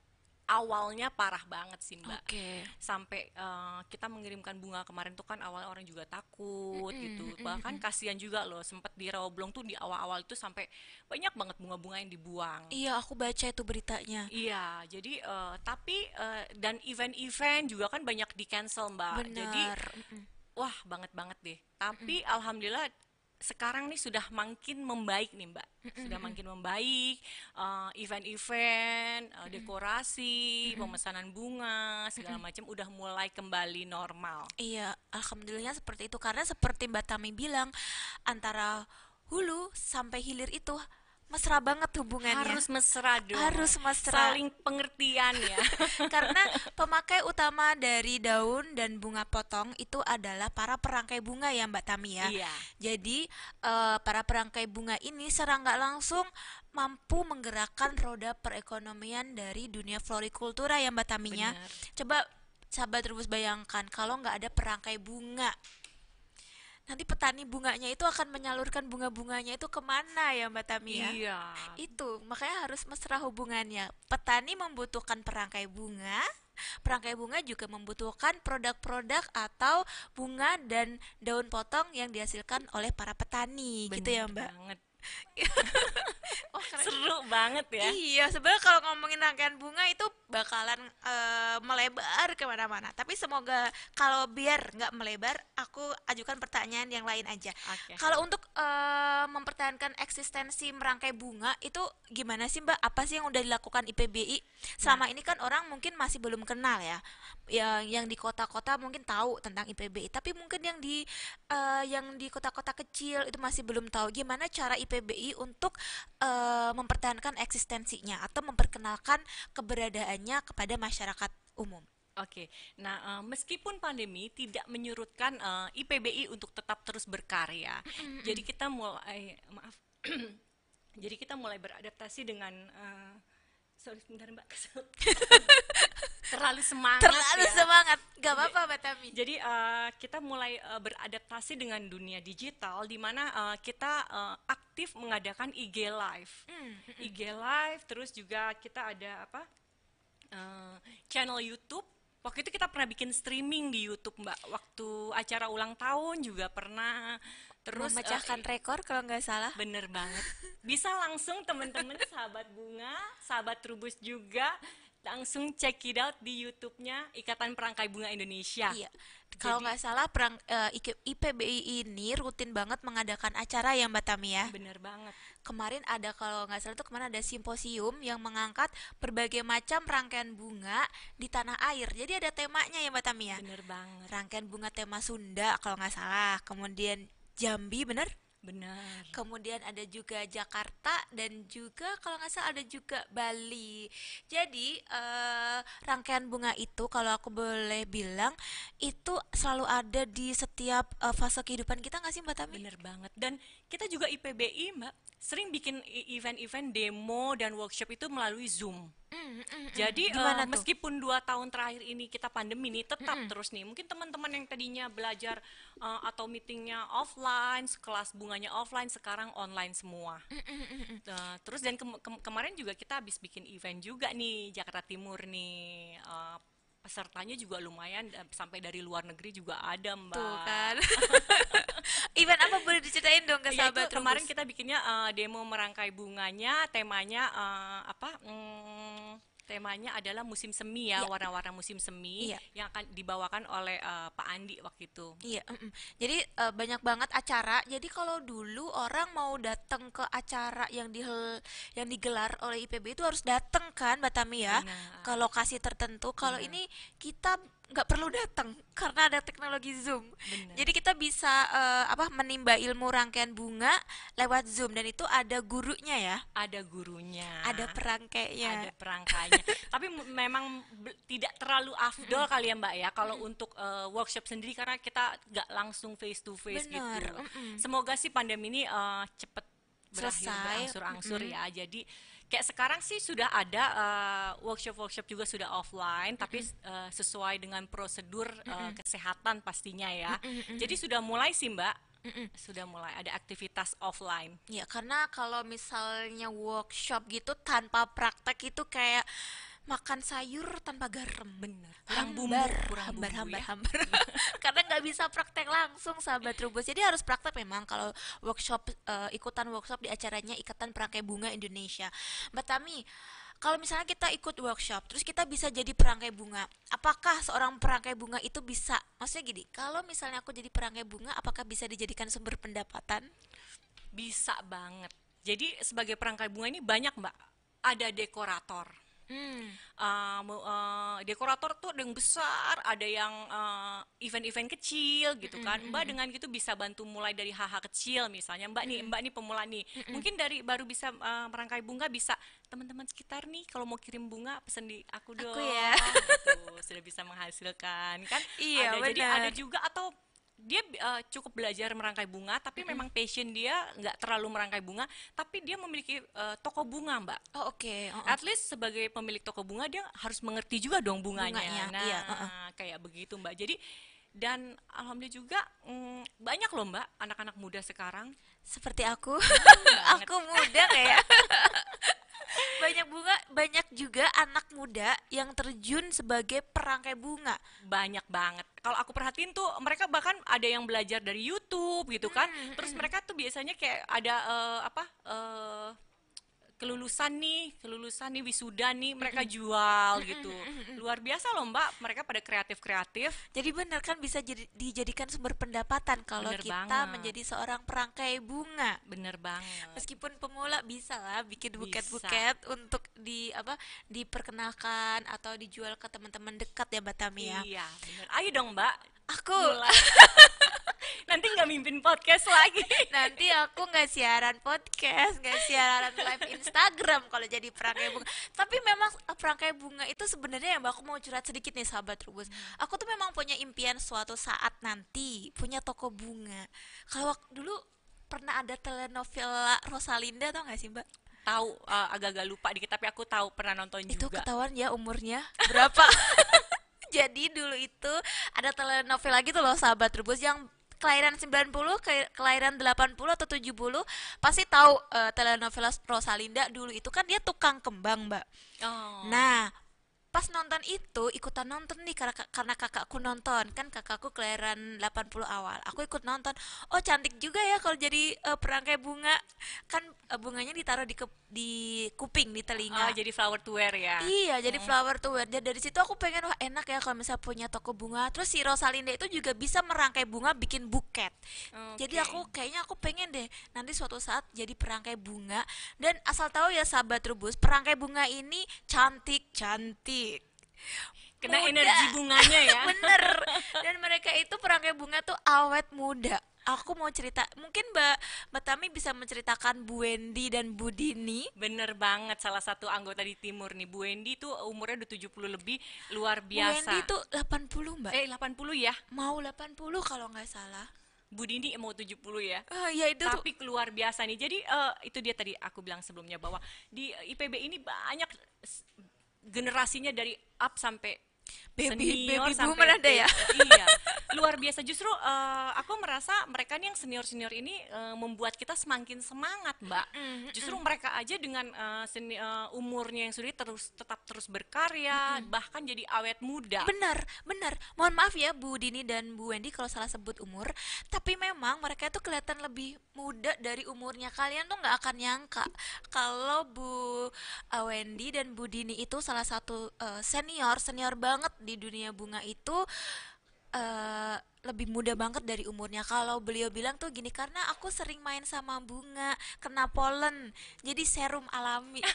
S2: awalnya parah banget sih Mbak.
S1: Oke.
S2: Sampai eh, kita mengirimkan bunga kemarin tuh kan awalnya orang juga takut
S1: Mm-mm,
S2: gitu.
S1: mm-mm,
S2: Bahkan kasihan juga loh, sempat di Rawablong tuh di awal-awal itu sampai banyak banget bunga-bunga yang dibuang.
S1: Iya, aku baca itu beritanya.
S2: Iya, jadi eh, tapi eh, dan event-event juga kan banyak di cancel Mbak. Jadi
S1: Benar. Mm-mm.
S2: wah banget banget deh. Tapi alhamdulillah sekarang nih sudah makin membaik nih Mbak. Sudah makin membaik. eh, event-event, eh, dekorasi, pemesanan bunga, segala macam udah mulai kembali normal.
S1: Iya, alhamdulillah seperti itu karena seperti Mbak Tami bilang antara hulu sampai hilir itu mesra banget hubungannya.
S2: Harus mesra dong.
S1: Harus mesra.
S2: Saling pengertian ya.
S1: Karena pemakai utama dari daun dan bunga potong itu adalah para perangkai bunga ya Mbak Tami ya.
S2: Iya.
S1: Jadi eh, para perangkai bunga ini secara nggak langsung mampu menggerakkan roda perekonomian dari dunia florikultura ya Mbak Taminya.
S2: Benar.
S1: Coba sahabat terus bayangkan kalau nggak ada perangkai bunga, nanti petani bunganya itu akan menyalurkan bunga-bunganya itu ke mana ya Mbak Tami ya?
S2: Iya.
S1: Itu makanya harus mesra hubungannya. Petani membutuhkan perangkai bunga, perangkai bunga juga membutuhkan produk-produk atau bunga dan daun potong yang dihasilkan oleh para petani, gitu ya
S2: Bener
S1: Mbak.
S2: banget.
S1: Oh.
S2: Seru banget ya.
S1: Iya, sebenarnya kalau ngomongin rangkaian bunga itu bakalan eh, melebar ke mana-mana. Tapi semoga kalau biar nggak melebar, aku ajukan pertanyaan yang lain aja.
S2: Oke.
S1: Kalau untuk eh, mempertahankan eksistensi merangkai bunga itu gimana sih Mbak? Apa sih yang udah dilakukan IPBI? Selama ini kan orang mungkin masih belum kenal ya. Yang yang di kota-kota mungkin tahu tentang IPBI, tapi mungkin yang di eh, yang di kota-kota kecil itu masih belum tahu gimana cara IPBI untuk eh, mempertahankan eksistensinya atau memperkenalkan keberadaannya kepada masyarakat umum.
S2: Oke, nah eh, meskipun pandemi tidak menyurutkan eh, IPBI untuk tetap terus berkarya, jadi kita mulai maaf, jadi kita mulai beradaptasi dengan eh, sorry sebentar mbak terlalu semangat
S1: Terlalu
S2: ya.
S1: semangat, gak apa-apa Mbak Tami.
S2: Jadi eh, kita mulai eh, beradaptasi dengan dunia digital, di mana eh, kita eh, aktif mengadakan IG live.
S1: Hmm,
S2: IG live, terus juga kita ada apa? eh, channel YouTube. Waktu itu kita pernah bikin streaming di YouTube, Mbak. Waktu acara ulang tahun juga pernah. Terus eh,
S1: memecahkan rekor kalau nggak salah.
S2: Bener banget. Bisa langsung teman-teman sahabat bunga, sahabat trubus juga langsung check it out di YouTube-nya Ikatan Perangkai Bunga Indonesia.
S1: Iya. Kalau nggak salah perang eh, IK- IPBI ini rutin banget mengadakan acara ya Mbak Tami ya.
S2: Bener banget.
S1: Kemarin ada kalau nggak salah tuh kemarin ada simposium yang mengangkat berbagai macam rangkaian bunga di tanah air. Jadi ada temanya ya Mbak Tami ya.
S2: Bener banget.
S1: Rangkaian bunga tema Sunda kalau nggak salah. Kemudian Jambi bener?
S2: Benar.
S1: Kemudian ada juga Jakarta dan juga kalau nggak salah ada juga Bali. Jadi eh, rangkaian bunga itu kalau aku boleh bilang itu selalu ada di setiap eh, fase kehidupan kita nggak sih Mbak Tami?
S2: Bener banget. Dan kita juga IPBI, Mbak, sering bikin event-event demo dan workshop itu melalui Zoom.
S1: Mm, mm, mm.
S2: Jadi
S1: tuh?
S2: meskipun dua tahun terakhir ini kita pandemi ini tetap terus nih. Mungkin teman-teman yang tadinya belajar eh, atau meetingnya offline, kelas bunganya offline, sekarang online semua. Eh, terus dan kem- kem- kemarin juga kita habis bikin event juga nih Jakarta Timur nih. Eh, pesertanya juga lumayan eh, sampai dari luar negeri juga ada mbak.
S1: Tuh kan. Event apa boleh diceritain dong ke
S2: Ya, itu kemarin kita bikinnya eh, demo merangkai bunganya, temanya eh, apa? mm, temanya adalah musim semi ya,
S1: Iya.
S2: warna-warna musim semi
S1: Iya.
S2: yang akan dibawakan oleh eh, Pak Andi waktu itu.
S1: Iya, jadi eh, banyak banget acara. Jadi kalau dulu orang mau datang ke acara yang di yang digelar oleh IPB itu harus datang kan, Mbak Tami ya,
S2: Benar.
S1: ke lokasi tertentu. Kalau ini kita nggak perlu datang karena ada teknologi Zoom.
S2: Benar.
S1: Jadi kita bisa eh, apa menimba ilmu rangkaian bunga lewat Zoom dan itu ada gurunya ya,
S2: Ada gurunya.
S1: ada perangkainya.
S2: ada perangkainya. Tapi memang tidak terlalu afdol kali ya Mbak ya kalau untuk eh, workshop sendiri karena kita nggak langsung face to face
S1: Benar,
S2: gitu. Semoga sih pandemi ini eh, cepet berakhir
S1: Selesai,
S2: berangsur-angsur ya. Jadi kayak sekarang sih sudah ada eh, workshop-workshop juga sudah offline tapi eh, sesuai dengan prosedur eh, kesehatan pastinya ya. Jadi sudah mulai sih Mbak. Sudah mulai ada aktivitas offline.
S1: Ya, karena kalau misalnya workshop gitu tanpa praktek itu kayak makan sayur tanpa garam.
S2: Bener. Kurang bumbu,
S1: Hambar,
S2: kurang
S1: hambar,
S2: bumbu
S1: hambar,
S2: ya.
S1: hambar. karena nggak bisa praktek langsung, sahabat Trubus. Jadi harus praktek memang kalau workshop eh, ikutan workshop di acaranya Ikatan Perangkai Bunga Indonesia. Mbak Tami, kalau misalnya kita ikut workshop, terus kita bisa jadi perangkai bunga, apakah seorang perangkai bunga itu bisa? Maksudnya gini, kalau misalnya aku jadi perangkai bunga, apakah bisa dijadikan sumber pendapatan?
S2: Bisa banget. Jadi sebagai perangkai bunga ini banyak mbak. Ada dekorator.
S1: Hmm.
S2: Uh, uh, dekorator tuh ada yang besar, ada yang uh, event-event kecil gitu kan. Mbak dengan gitu bisa bantu mulai dari hal-hal kecil misalnya. Mbak nih, Mbak nih pemula nih. Mungkin dari baru bisa uh, merangkai bunga bisa teman-teman sekitar nih kalau mau kirim bunga pesen di aku dong.
S1: ya.
S2: Gitu, sudah bisa menghasilkan kan.
S1: Iya,
S2: ada jadi ada juga atau dia uh, cukup belajar merangkai bunga tapi memang passion dia nggak terlalu merangkai bunga tapi dia memiliki uh, toko bunga mbak
S1: Oh oke. Oh, oh.
S2: at least sebagai pemilik toko bunga dia harus mengerti juga dong bunganya,
S1: Bunganya,
S2: nah
S1: iya, uh-uh.
S2: kayak begitu mbak jadi dan alhamdulillah juga mm, banyak loh mbak anak-anak muda sekarang
S1: Seperti aku, aku muda kayak. banyak bunga, banyak juga anak muda yang terjun sebagai perangkai bunga.
S2: banyak banget. Kalau aku perhatiin tuh mereka bahkan ada yang belajar dari YouTube gitu kan. Terus mereka tuh biasanya kayak ada eh, apa eh, kelulusan nih kelulusan nih wisuda nih mereka jual gitu. luar biasa loh mbak. Mereka pada kreatif kreatif
S1: Jadi benar kan bisa jadi, dijadikan sumber pendapatan kalau
S2: Bener
S1: kita
S2: banget.
S1: menjadi seorang perangkai bunga.
S2: bener banget.
S1: Meskipun pemula bisa lah bikin buket-buket untuk di apa diperkenalkan atau dijual ke teman-teman dekat ya Mbak Tami ya.
S2: iya bener. Ayo dong mbak
S1: Aku
S2: nanti nggak mimpin podcast lagi
S1: nanti aku nggak siaran podcast, nggak siaran live Instagram kalau jadi perangkai bunga. Tapi memang eh, perangkai bunga itu sebenarnya ya Mbak, aku mau curhat sedikit nih sahabat Rubus. Aku tuh memang punya impian suatu saat nanti punya toko bunga. Kalau dulu pernah ada telenovela Rosalinda tau gak sih Mbak?
S2: tahu uh, agak-agak lupa dikit tapi aku tahu pernah nonton
S1: Itu
S2: juga
S1: ketahuan ya umurnya berapa. Jadi dulu itu ada telenovela gitu loh sahabat Rubus yang kelahiran 90, ke- kelahiran 80 atau 70 pasti tahu eh, telenovela Rosalinda dulu itu kan dia tukang kembang, Mbak.
S2: oh.
S1: Nah, pas nonton itu ikutan nonton nih karena karena kakakku nonton kan kakakku kelahiran 80 awal aku ikut nonton oh cantik juga ya kalau jadi eh, perangkai bunga kan eh, bunganya ditaruh di ke- di kuping di telinga
S2: Oh, jadi flower to wear ya
S1: Iya, jadi flower to wear. Dan dari situ aku pengen wah enak ya kalau misalnya punya toko bunga. Terus si Rosalinda itu juga bisa merangkai bunga bikin buket. Jadi
S2: Oke.
S1: aku kayaknya aku pengen deh nanti suatu saat jadi perangkai bunga. Dan asal tahu ya sahabat Rubus, perangkai bunga ini cantik-cantik.
S2: kena
S1: Muda.
S2: energi bunganya ya
S1: Bener. Dan mereka itu perangkai bunga tuh awet muda. Aku mau cerita, mungkin Mbak Mbak Tami bisa menceritakan Bu Wendy dan Bu Dini.
S2: Bener banget, salah satu anggota di timur nih, Bu Wendy tuh umurnya udah 70 lebih, luar
S1: Bu Wendy
S2: biasa.
S1: tuh 80 Mbak.
S2: Eh, 80 ya?
S1: Mau 80 kalau nggak salah.
S2: Bu Dini mau 70 ya?
S1: Ah, ya itu tuh
S2: Tapi luar biasa nih. Jadi eh, itu dia tadi aku bilang sebelumnya bahwa di IPB ini banyak generasinya dari up sampai
S1: Baby-
S2: senior
S1: baby
S2: sampai
S1: boomer ada ya?
S2: iya luar biasa justru eh, aku merasa mereka nih yang senior senior ini eh, membuat kita semakin semangat mbak justru mereka aja dengan eh, seni- eh, umurnya yang sudah terus tetap terus berkarya bahkan jadi awet muda
S1: Benar, benar. Mohon maaf ya Bu Dini dan Bu Wendy kalau salah sebut umur, tapi memang mereka itu kelihatan lebih muda dari umurnya. Kalian tuh nggak akan nyangka kalau Bu uh, Wendy dan Bu Dini itu salah satu uh, senior, senior banget di dunia bunga itu eh, lebih muda banget dari umurnya. Kalau beliau bilang tuh gini, karena aku sering main sama bunga, kena polen, jadi serum alami.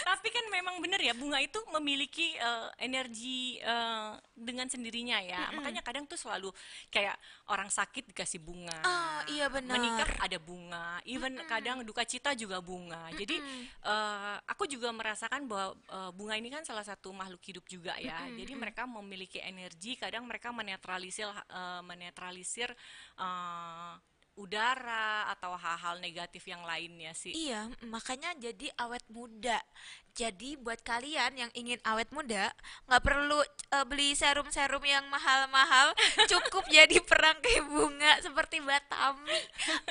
S2: Tapi kan memang benar ya bunga itu memiliki eh, energi eh, dengan sendirinya ya. Makanya kadang tuh selalu kayak orang sakit dikasih bunga.
S1: Ah, iya benar.
S2: Menikah ada bunga. Even kadang duka cita juga bunga. Jadi eh, aku juga merasakan bahwa eh, bunga ini kan salah satu makhluk hidup juga ya. Jadi mereka memiliki energi. Kadang mereka menetralisir eh, menetralisir eh, udara atau hal-hal negatif yang lainnya sih.
S1: Iya, makanya jadi awet muda. Jadi buat kalian yang ingin awet muda, nggak perlu eh, beli serum-serum yang mahal-mahal, cukup jadi perangkai bunga seperti Batami.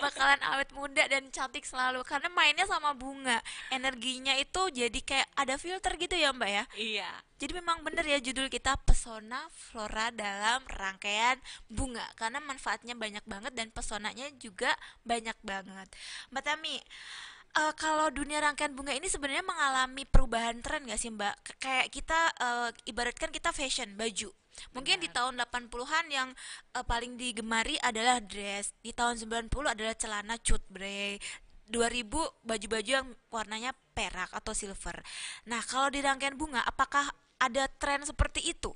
S1: Bakalan awet muda dan cantik selalu karena mainnya sama bunga. Energinya itu jadi kayak ada filter gitu ya, Mbak ya.
S2: Iya.
S1: Jadi memang bener ya judul kita pesona flora dalam rangkaian bunga karena manfaatnya banyak banget dan pesonanya juga banyak banget. Mbak Tami, eh, kalau dunia rangkaian bunga ini sebenarnya mengalami perubahan tren gak sih Mbak? K- Kayak kita eh, ibaratkan kita fashion baju. Mungkin di tahun 80-an yang eh, paling digemari adalah dress, di tahun 90 adalah celana cut bre. 2000 baju-baju yang warnanya perak atau silver. Nah, kalau di rangkaian bunga, apakah ada tren seperti itu?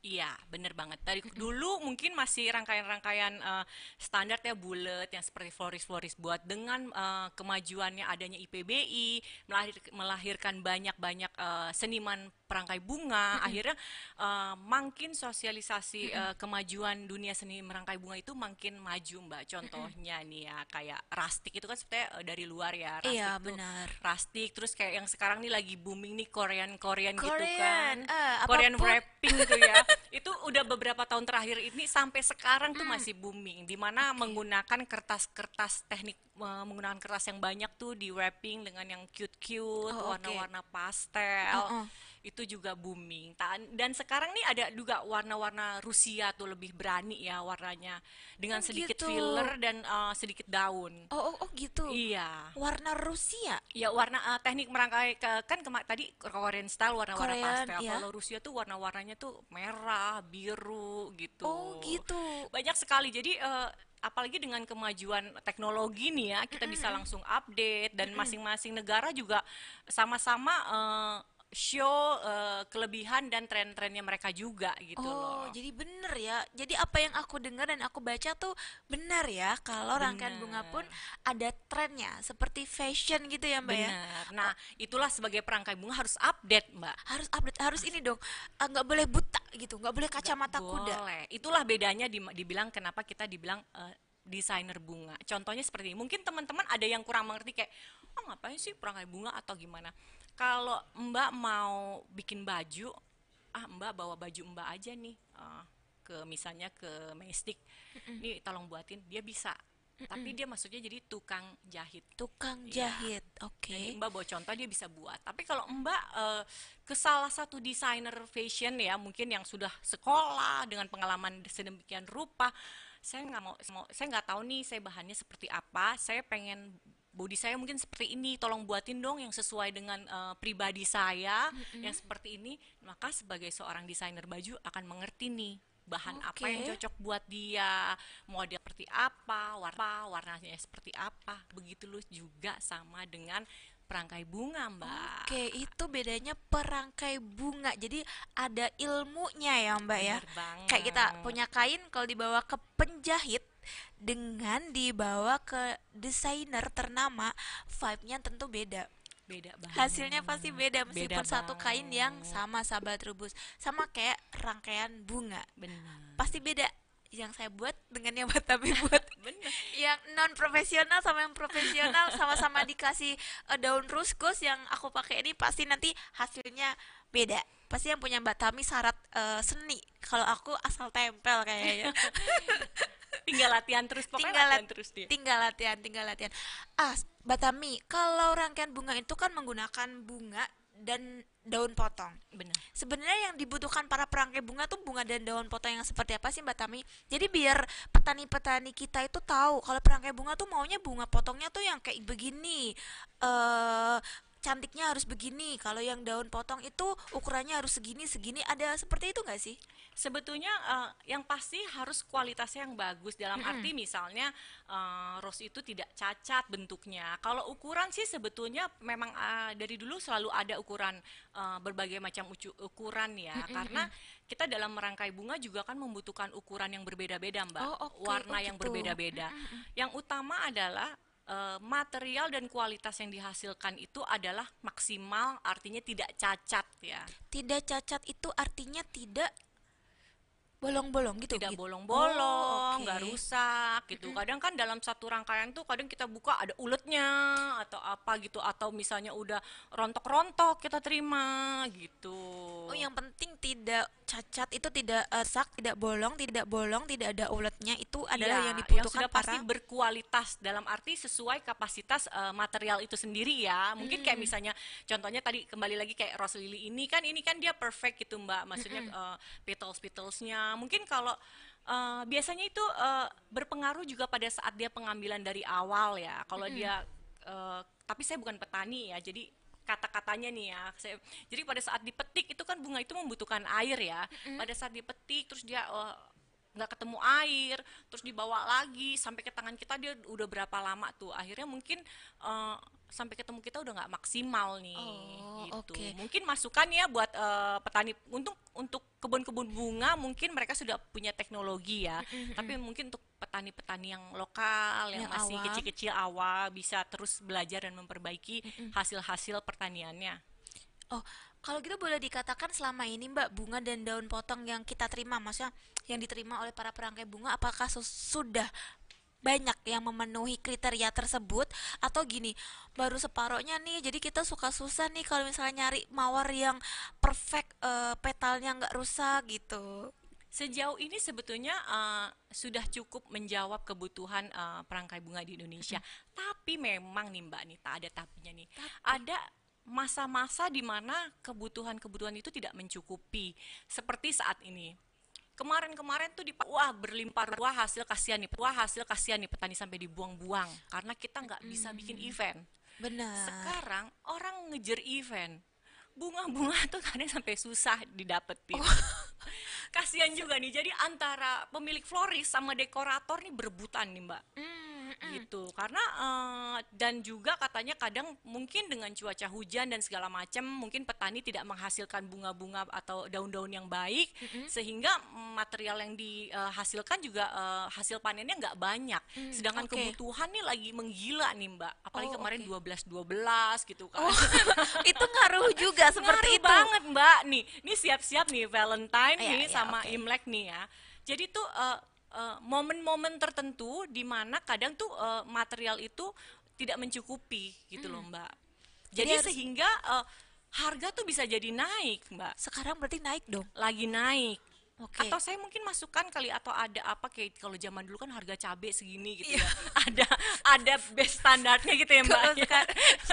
S2: Iya, bener banget. Dari dulu mungkin masih rangkaian-rangkaian eh, standar ya bulat yang seperti floris-floris buat dengan eh, kemajuannya adanya IPBI melahir- melahirkan banyak-banyak eh, seniman perangkai bunga. Akhirnya eh, makin sosialisasi eh, kemajuan dunia seni merangkai bunga itu makin maju, Mbak. Contohnya nih ya kayak rustic itu kan sebenarnya eh, dari luar ya. Rustic
S1: Iya,
S2: tuh
S1: benar.
S2: Rustic terus kayak yang sekarang nih lagi booming nih Korean Korean gitu
S1: Korean,
S2: kan.
S1: eh,
S2: Korean
S1: apa pun.
S2: wrapping tuh ya. itu udah beberapa tahun terakhir ini sampai sekarang tuh masih booming di mana menggunakan kertas-kertas teknik menggunakan kertas yang banyak tuh di wrapping dengan yang cute-cute,
S1: Oh,
S2: warna-warna pastel.
S1: Oh, oh.
S2: Itu juga booming. Dan sekarang nih ada juga warna-warna Rusia tuh lebih berani ya warnanya dengan
S1: Oh,
S2: sedikit
S1: gitu.
S2: filler dan eh, sedikit daun.
S1: Oh, oh, oh gitu.
S2: Iya.
S1: Warna Rusia.
S2: Ya warna eh, teknik merangkai ke- kan kema- tadi Korean style warna-warna pastel.
S1: iya.
S2: Kalau Rusia tuh warna-warnanya tuh merah, biru gitu.
S1: Oh, gitu.
S2: Banyak sekali. Jadi eh, apalagi dengan kemajuan teknologi nih ya, kita bisa langsung update dan masing-masing negara juga sama-sama eh, show eh, kelebihan dan tren-trennya mereka juga gitu
S1: Oh,
S2: loh.
S1: jadi bener ya. Jadi apa yang aku dengar dan aku baca tuh benar ya. Kalau rangkaian bunga pun ada trennya, seperti fashion gitu ya, Mbak ya.
S2: Benar. Nah, itulah sebagai perangkai bunga harus update, Mbak.
S1: Harus update, harus ini dong. Ah, nggak boleh buta gitu, nggak boleh kacamata kuda.
S2: Boleh. Itulah bedanya di- dibilang kenapa kita dibilang eh, desainer bunga. Contohnya seperti ini. Mungkin teman-teman ada yang kurang mengerti kayak, oh ngapain sih perangkai bunga atau gimana? Kalau Mbak mau bikin baju, ah Mbak bawa baju Mbak aja nih eh, ke misalnya ke Mestik. Nih tolong buatin, dia bisa. Tapi dia maksudnya jadi tukang jahit.
S1: Tukang
S2: Iya.
S1: jahit. Oke.
S2: Jadi Mbak bawa contoh dia bisa buat. Tapi kalau Mbak eh, ke salah satu desainer fashion ya, mungkin yang sudah sekolah dengan pengalaman sedemikian rupa, saya nggak mau- saya nggak tahu nih saya bahannya seperti apa. Saya pengen body saya mungkin seperti ini, tolong buatin dong yang sesuai dengan eh, pribadi saya, yang seperti ini. Maka sebagai seorang desainer baju akan mengerti nih bahan apa yang cocok buat dia, model seperti apa, warna warnanya seperti apa. Begitu lu juga sama dengan perangkai bunga, Mbak.
S1: Oke, itu bedanya perangkai bunga. Jadi ada ilmunya ya, Mbak ya.
S2: Bener banget.
S1: Kayak kita punya kain kalau dibawa ke penjahit dengan dibawa ke desainer ternama, vibe-nya tentu beda.
S2: Beda banget.
S1: Hasilnya pasti beda meskipun
S2: Beda
S1: satu kain yang
S2: banget.
S1: sama sahabat rubus. Sama kayak rangkaian bunga.
S2: Benar.
S1: Pasti beda yang saya buat dengan yang Mbak Tami buat.
S2: Benar.
S1: yang non profesional sama yang profesional sama-sama dikasih eh, daun ruskus yang aku pakai ini pasti nanti hasilnya beda pasti yang punya Mbak Tami syarat eh, seni kalau aku asal tempel kayaknya
S2: Tinggal latihan terus, pokoknya
S1: tinggal
S2: latihan
S1: lat-
S2: terus dia.
S1: tinggal latihan tinggal latihan ah Mbak Tami kalau rangkaian bunga itu kan menggunakan bunga dan daun potong
S2: Benar.
S1: Sebenarnya yang dibutuhkan para perangkai bunga tuh bunga dan daun potong yang seperti apa sih Mbak Tami? Jadi biar petani-petani kita itu tahu kalau perangkai bunga tuh maunya bunga potongnya tuh yang kayak begini. Eh cantiknya harus begini. Kalau yang daun potong itu ukurannya harus segini segini. Ada seperti itu nggak sih?
S2: Sebetulnya eh, yang pasti harus kualitasnya yang bagus dalam arti misalnya eh, rose itu tidak cacat bentuknya. Kalau ukuran sih sebetulnya memang eh, dari dulu selalu ada ukuran eh, berbagai macam ucu- ukuran ya. Karena kita dalam merangkai bunga juga kan membutuhkan ukuran yang berbeda-beda, Mbak.
S1: Oh, oke.
S2: Warna
S1: Oh,
S2: yang
S1: gitu.
S2: berbeda-beda. Yang utama adalah eh, material dan kualitas yang dihasilkan itu adalah maksimal, artinya tidak cacat ya.
S1: Tidak cacat itu artinya tidak bolong-bolong gitu.
S2: tidak
S1: gitu.
S2: bolong-bolong,
S1: Oh,
S2: nggak
S1: oke.
S2: rusak gitu. Kadang kan dalam satu rangkaian tuh kadang kita buka ada uletnya atau apa gitu atau misalnya udah rontok-rontok kita terima gitu.
S1: Oh, yang penting tidak cacat itu tidak eh, rusak, tidak bolong, tidak bolong, tidak ada uletnya. Itu adalah
S2: Iya,
S1: yang dibutuhkan
S2: sudah
S1: para
S2: pasti berkualitas dalam arti sesuai kapasitas eh, material itu sendiri ya. Mungkin kayak misalnya contohnya tadi kembali lagi kayak rose lily ini kan ini kan dia perfect gitu Mbak. Maksudnya eh, Mungkin kalau eh, biasanya itu eh, berpengaruh juga pada saat dia pengambilan dari awal ya. Kalau dia eh, tapi saya bukan petani ya. Jadi kata-katanya nih ya. Saya, jadi pada saat dipetik itu kan bunga itu membutuhkan air ya. Pada saat dipetik terus dia eh, nggak ketemu air, terus dibawa lagi sampai ke tangan kita dia udah berapa lama tuh. Akhirnya mungkin eh, sampai ketemu kita udah nggak maksimal nih.
S1: Oh,
S2: gitu.
S1: oke.
S2: Mungkin masukan ya buat eh, petani untuk untuk kebun-kebun bunga mungkin mereka sudah punya teknologi ya. Tapi mungkin untuk petani-petani yang lokal yang,
S1: Yang
S2: masih kecil-kecil awal bisa terus belajar dan memperbaiki hasil-hasil pertaniannya.
S1: Oh, kalau gitu boleh dikatakan selama ini Mbak bunga dan daun potong yang kita terima, maksudnya yang diterima oleh para perangkai bunga, apakah sudah banyak yang memenuhi kriteria tersebut atau gini baru separohnya nih jadi kita suka susah nih kalau misalnya nyari mawar yang perfect eh, petalnya nggak rusak gitu
S2: Sejauh ini sebetulnya eh, sudah cukup menjawab kebutuhan eh, perangkai bunga di Indonesia. Tapi memang nih Mbak Nita ada tapinya nih. Ada masa-masa di mana kebutuhan-kebutuhan itu tidak mencukupi. Seperti saat ini. Kemarin-kemarin tuh di wah berlimpah ruah hasil kasihan nih, wah hasil kasihan nih petani sampai dibuang-buang karena kita nggak bisa bikin event.
S1: benar
S2: Sekarang orang ngejar event. Bunga-bunga tuh kadang sampai susah didapetin. Kasihan juga nih. Jadi antara pemilik floris sama dekorator nih berebutan nih, Mbak.
S1: Hmm, hmm.
S2: Gitu. Karena eh, dan juga katanya kadang mungkin dengan cuaca hujan dan segala macam mungkin petani tidak menghasilkan bunga-bunga atau daun-daun yang baik sehingga mm, material yang dihasilkan juga eh, hasil panennya nggak banyak. Sedangkan
S1: oke.
S2: kebutuhan nih lagi menggila nih, Mbak. Apalagi
S1: Oh,
S2: kemarin
S1: oke.
S2: 12 12 gitu kan.
S1: itu ngaruh juga seperti
S2: Ngaruh
S1: itu
S2: banget mbak nih ini siap-siap nih Valentine
S1: Iya,
S2: nih
S1: iya,
S2: sama
S1: oke.
S2: Imlek nih ya jadi tuh eh, momen-momen tertentu di mana kadang tuh eh, material itu tidak mencukupi gitu loh mbak.
S1: Jadi
S2: jadi, sehingga eh, harga tuh bisa jadi naik mbak.
S1: Sekarang berarti naik dong?
S2: Lagi naik
S1: oke
S2: atau saya mungkin masukkan kali atau ada apa kayak kalau zaman dulu kan harga cabai segini gitu
S1: Iya.
S2: ya ada ada base standarnya gitu ya mbak
S1: kalau
S2: ya.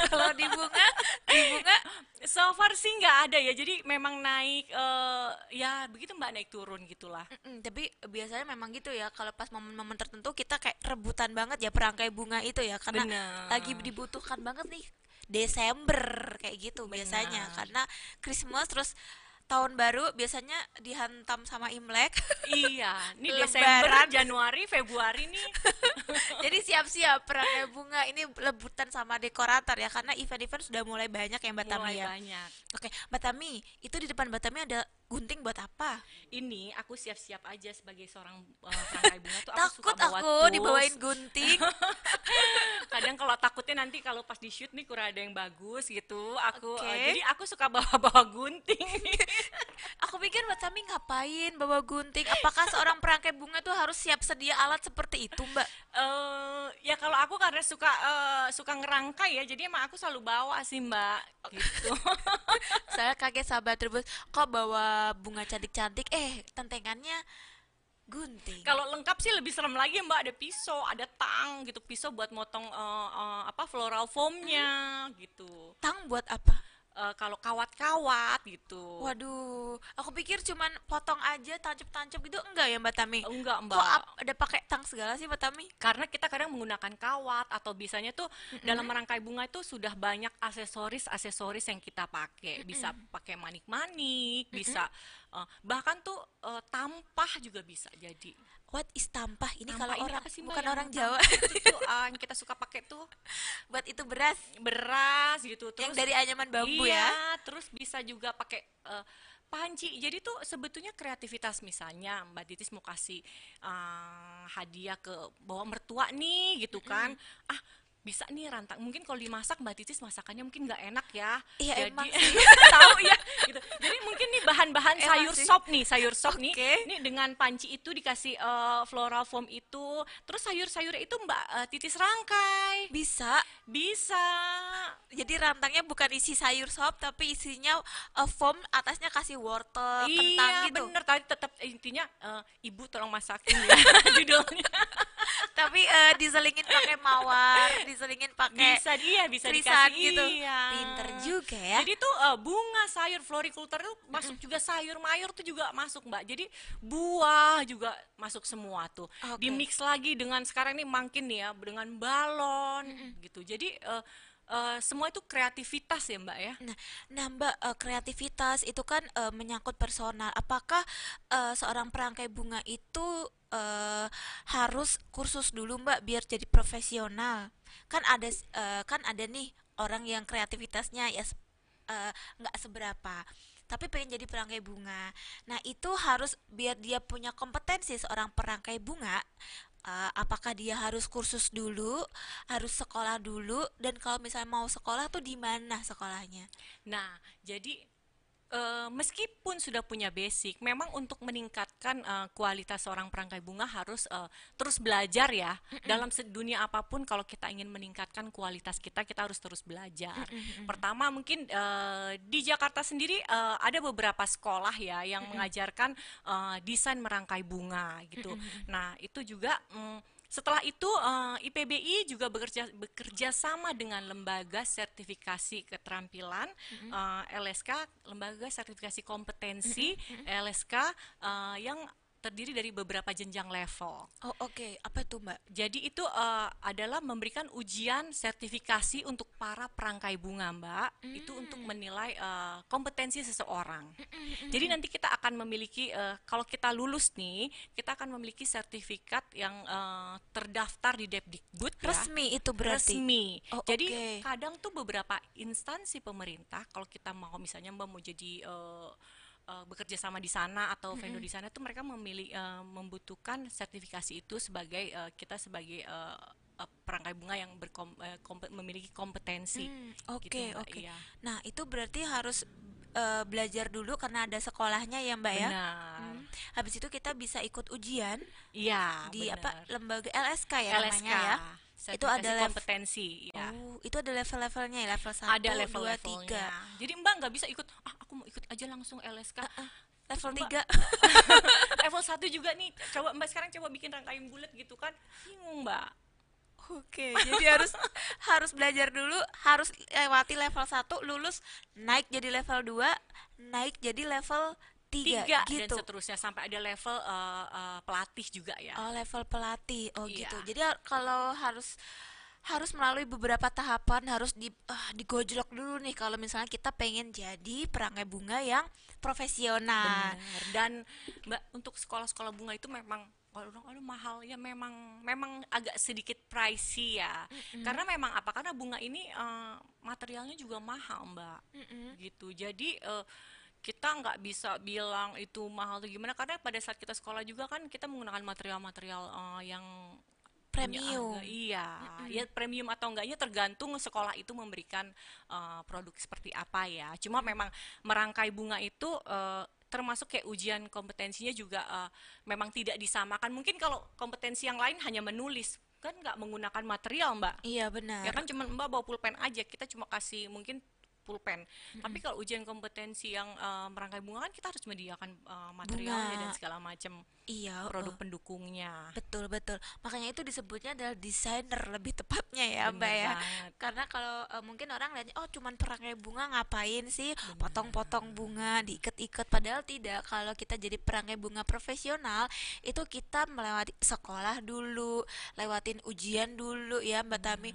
S1: kalau di bunga di bunga
S2: So far sih nggak ada ya, jadi memang naik eh, ya begitu mbak naik turun gitulah.
S1: Mm-mm, tapi biasanya memang gitu ya kalau pas momen-momen tertentu kita kayak rebutan banget ya perangkai bunga itu ya karena
S2: Benar.
S1: lagi dibutuhkan banget nih Desember kayak gitu biasanya
S2: Benar.
S1: karena Christmas terus tahun baru biasanya dihantam sama Imlek
S2: iya, ini. Desember, Januari, Februari nih
S1: Jadi siap-siap perangkai bunga ini lebutan sama dekorator ya karena event-event sudah mulai banyak ya Mbak Tami ya.
S2: banyak.
S1: Oke, Mbak Tami, itu di depan Mbak Tami ada gunting buat apa?
S2: Ini aku siap-siap aja sebagai seorang eh, perangkai bunga tuh aku
S1: Takut
S2: suka bawa
S1: aku
S2: tools.
S1: dibawain gunting.
S2: kadang kalau takutnya nanti kalau pas di shoot nih kurang ada yang bagus gitu aku eh, jadi aku suka bawa-bawa gunting
S1: Aku pikir Mbak Tami ngapain bawa gunting? Apakah seorang perangkai bunga tuh harus siap sedia alat seperti itu, Mbak?
S2: eh ya kalau aku karena suka eh, suka ngerangkai ya jadi emang aku selalu bawa sih mbak gitu
S1: Saya kaget sahabat terus kok bawa bunga cantik-cantik eh tentengannya gunting.
S2: kalau lengkap sih lebih serem lagi mbak ada pisau ada tang gitu pisau buat motong eh, eh, apa floral foamnya gitu
S1: Tang buat apa?
S2: Eh, kalau kawat-kawat gitu
S1: Waduh, aku pikir cuman potong aja tancap-tancap gitu enggak ya Mbak Tami?
S2: enggak mbak
S1: Kok ada pakai tang segala sih Mbak Tami?
S2: karena kita kadang menggunakan kawat atau biasanya tuh dalam merangkai bunga itu sudah banyak aksesoris-aksesoris yang kita pakai. Bisa pakai manik-manik, bisa eh, bahkan tuh eh, tampah juga bisa jadi.
S1: What is tampah? Ini
S2: Tampah
S1: kalau
S2: ini
S1: orang
S2: sih,
S1: bukan
S2: yang
S1: orang Jawa.
S2: Itu tuh eh, yang kita suka pakai tuh
S1: Buat itu beras
S2: beras gitu
S1: yang
S2: terus
S1: dari anyaman bambu
S2: iya,
S1: ya.
S2: terus bisa juga pakai eh, panci. Jadi tuh sebetulnya kreativitas misalnya Mbak Titis mau kasih eh, hadiah ke bawa mertua nih gitu kan. Ah, bisa nih rantang. Mungkin kalau dimasak Mbak Titis masakannya mungkin nggak enak ya.
S1: Iya,
S2: Jadi
S1: emang sih.
S2: tahu ya gitu. Jadi mungkin nih bahan-bahan sayur
S1: sih.
S2: sop nih, sayur sop nih.
S1: Oke.
S2: Nih dengan panci itu dikasih eh, floral foam itu, terus sayur-sayurnya itu Mbak eh, Titis rangkai.
S1: Bisa.
S2: Bisa.
S1: Jadi rantangnya bukan isi sayur sop tapi isinya uh, foam atasnya kasih wortel, kentang
S2: iya,
S1: gitu.
S2: bener tadi tetap intinya eh, ibu tolong masakin ya judulnya.
S1: Tapi eh, diselingin pakai mawar, diselingin pakai
S2: bisa dia bisa dikasih
S1: gitu.
S2: iya.
S1: Pinter juga ya.
S2: Jadi tuh eh, bunga sayur floriculture itu masuk juga sayur mayur tuh juga masuk mbak. Jadi buah juga masuk semua tuh.
S1: Oke.
S2: Di mix lagi dengan sekarang ini makin nih ya dengan balon gitu. Jadi eh, eh, semua itu kreativitas ya mbak ya.
S1: Nah, nah Mbak, eh, kreativitas itu kan eh, menyangkut personal. Apakah eh, seorang perangkai bunga itu eh, harus kursus dulu Mbak biar jadi profesional? Kan ada eh, kan ada nih orang yang kreativitasnya ya nggak seberapa. Tapi pengen jadi perangkai bunga. Nah, itu harus biar dia punya kompetensi seorang perangkai bunga. Eh, apakah dia harus kursus dulu, harus sekolah dulu, dan kalau misalnya mau sekolah tuh di mana sekolahnya?
S2: Nah, jadi eh, meskipun sudah punya basic, memang untuk meningkatkan eh, kualitas seorang perangkai bunga harus eh, terus belajar ya. Dalam dunia apa pun, kalau kita ingin meningkatkan kualitas kita, kita harus terus belajar. Pertama, mungkin eh, di Jakarta sendiri eh, ada beberapa sekolah ya yang mengajarkan eh, desain merangkai bunga gitu. Nah, itu juga mm, setelah itu eh, IPBI juga bekerja bekerja sama dengan lembaga sertifikasi keterampilan eh, LSK, lembaga sertifikasi kompetensi LSK eh, yang terdiri dari beberapa jenjang level.
S1: Oh oke, apa itu Mbak?
S2: Jadi itu eh, adalah memberikan ujian sertifikasi untuk para perangkai bunga, Mbak. Itu untuk menilai eh, kompetensi seseorang. Jadi nanti kita akan memiliki eh, kalau kita lulus nih, kita akan memiliki sertifikat yang eh, terdaftar di Depdikbud ya.
S1: Resmi itu berarti.
S2: Resmi.
S1: Oh,
S2: Jadi
S1: oke.
S2: kadang tuh beberapa instansi pemerintah kalau kita mau misalnya Mbak mau jadi eh, eh, bekerja sama di sana atau vendor di sana tuh mereka memilih eh, membutuhkan sertifikasi itu sebagai eh, kita sebagai eh, perangkai bunga yang berkom, eh, kompe- memiliki kompetensi.
S1: Hmm,
S2: gitu,
S1: Oke
S2: Mbak.
S1: oke.
S2: Iya.
S1: Nah itu berarti harus eh, belajar dulu karena ada sekolahnya ya Mbak ya.
S2: Benar.
S1: Hmm. Habis itu kita bisa ikut ujian
S2: Iya,
S1: di apa
S2: benar.
S1: lembaga LSK ya
S2: LSK.
S1: namanya ya. Itu ada
S2: kompetensi, ya.
S1: Oh, itu ada level-levelnya ya, level 1,
S2: ada level
S1: 2,
S2: levelnya.
S1: 3.
S2: Jadi Mbak nggak bisa ikut, ah aku mau ikut aja langsung LSK.
S1: Level
S2: Mbak.
S1: 3.
S2: level 1 juga nih. Coba Mbak sekarang coba bikin rangkaian bulat gitu kan. Bingung, Mbak.
S1: Oke, jadi harus harus belajar dulu, harus lewati level 1, lulus, naik jadi level 2, naik jadi level 3
S2: Tiga dan
S1: gitu.
S2: seterusnya sampai ada level eh, eh, pelatih juga ya.
S1: Oh, level pelatih. Oh,
S2: Iya.
S1: gitu. Jadi kalau harus harus melalui beberapa tahapan harus di ah, digojlok dulu nih kalau misalnya kita pengen jadi perangkai bunga yang profesional.
S2: Benar. Dan Mbak untuk sekolah-sekolah bunga itu memang kalau orang aduh mahal. Ya memang memang agak sedikit pricey ya. Karena memang apa? Karena bunga ini eh, materialnya juga mahal mbak.
S1: Mm-mm.
S2: gitu. Jadi eh, kita nggak bisa bilang itu mahal atau gimana. Karena pada saat kita sekolah juga kan kita menggunakan material-material eh, yang
S1: Premium.
S2: harga iya. Ya premium atau enggaknya tergantung sekolah itu memberikan eh, produk seperti apa ya. Cuma memang merangkai bunga itu eh, termasuk kayak ujian kompetensinya juga eh, memang tidak disamakan. Mungkin kalau kompetensi yang lain hanya menulis kan nggak menggunakan material mbak.
S1: Iya benar.
S2: ya kan cuma mbak bawa pulpen aja kita cuma kasih mungkin pulpen tapi kalau ujian kompetensi yang eh, merangkai bunga kan kita harus mediakan eh, materialnya
S1: Bunga.
S2: dan segala macam
S1: Iya.
S2: produk
S1: oh.
S2: pendukungnya
S1: Betul betul. Makanya itu disebutnya adalah desainer lebih tepatnya ya,
S2: Bener
S1: Mbak ya.
S2: banget.
S1: Karena kalau eh, mungkin orang lihatnya oh cuman perangai bunga ngapain sih? Potong-potong bunga, diikat-ikat padahal tidak. Kalau kita jadi perangai bunga profesional, itu kita melewati sekolah dulu, lewatin ujian dulu ya, Mbak Tami.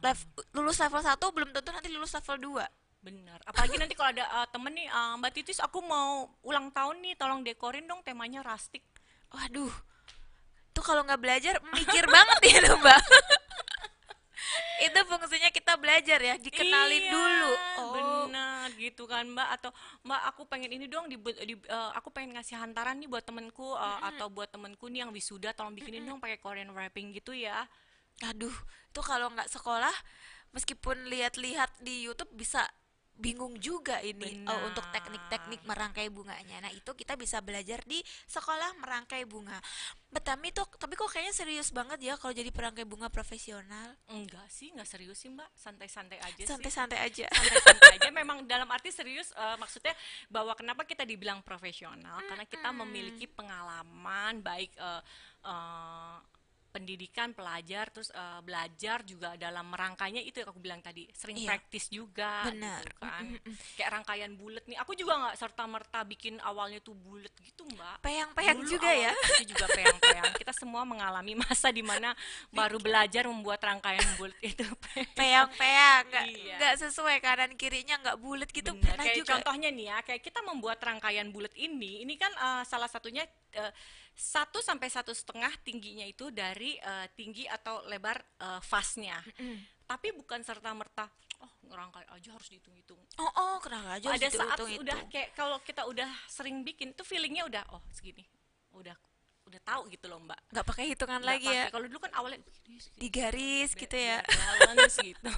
S1: Lev- lulus level 1 belum tentu nanti lulus level 2.
S2: Benar. Apalagi nanti kalau ada uh, temen nih, uh, Mbak Titis, aku mau ulang tahun nih, tolong dekorin dong temanya rustic.
S1: Waduh. Tuh kalau nggak belajar mikir banget ya tuh, Mbak. itu fungsinya kita belajar ya, dikenalin
S2: Iya,
S1: dulu. Oh,
S2: benar gitu kan Mbak. Atau Mbak, aku pengen ini dong, di, di- uh, aku pengen ngasih hantaran nih buat temenku uh, atau buat temenku nih yang wisuda, tolong bikinin dong pakai Korean wrapping gitu ya.
S1: aduh, tuh kalau nggak sekolah, meskipun lihat-lihat di YouTube bisa bingung juga ini oh, untuk teknik-teknik merangkai bunganya. Nah, itu kita bisa belajar di sekolah merangkai bunga. Betami tuh, tapi kok kayaknya serius banget ya kalau jadi perangkai bunga profesional.
S2: Enggak sih, nggak serius sih Mbak. Santai-santai aja sih.
S1: Santai-santai aja.
S2: santai-santai aja memang dalam arti serius eh, maksudnya bahwa kenapa kita dibilang profesional karena kita memiliki pengalaman baik eh, eh, pendidikan pelajar terus uh, belajar juga dalam rangkanya itu yang aku bilang tadi. Sering
S1: iya.
S2: praktis juga
S1: benar.
S2: gitu kan. Mm kayak rangkaian bulat nih. Aku juga nggak serta merta bikin awalnya tuh bulat gitu mbak.
S1: Peyang-peyang juga ya.
S2: itu juga peyang-peyang. Kita semua mengalami masa di mana baru iya. belajar membuat rangkaian bulat itu
S1: peyang-peyang nggak
S2: iya.
S1: Gak sesuai kanan kirinya nggak bulat gitu
S2: benar.
S1: pernah
S2: kayak
S1: juga.
S2: contohnya nih ya kayak kita membuat rangkaian bulat ini ini kan uh, salah satunya uh, satu sampai satu setengah tingginya itu dari uh, tinggi atau lebar uh, vasnya. Mm. Tapi bukan serta merta oh ngerangkai aja harus dihitung-hitung.
S1: Oh, oh, kerangkai aja
S2: Ada harus
S1: saat
S2: udah kayak kalau kita udah sering bikin tuh feelingnya udah oh segini. Udah udah tahu gitu loh mbak
S1: Gak pakai hitungan
S2: nggak
S1: lagi pake.
S2: ya kalau dulu kan awalnya
S1: di garis gitu ya
S2: balance gitu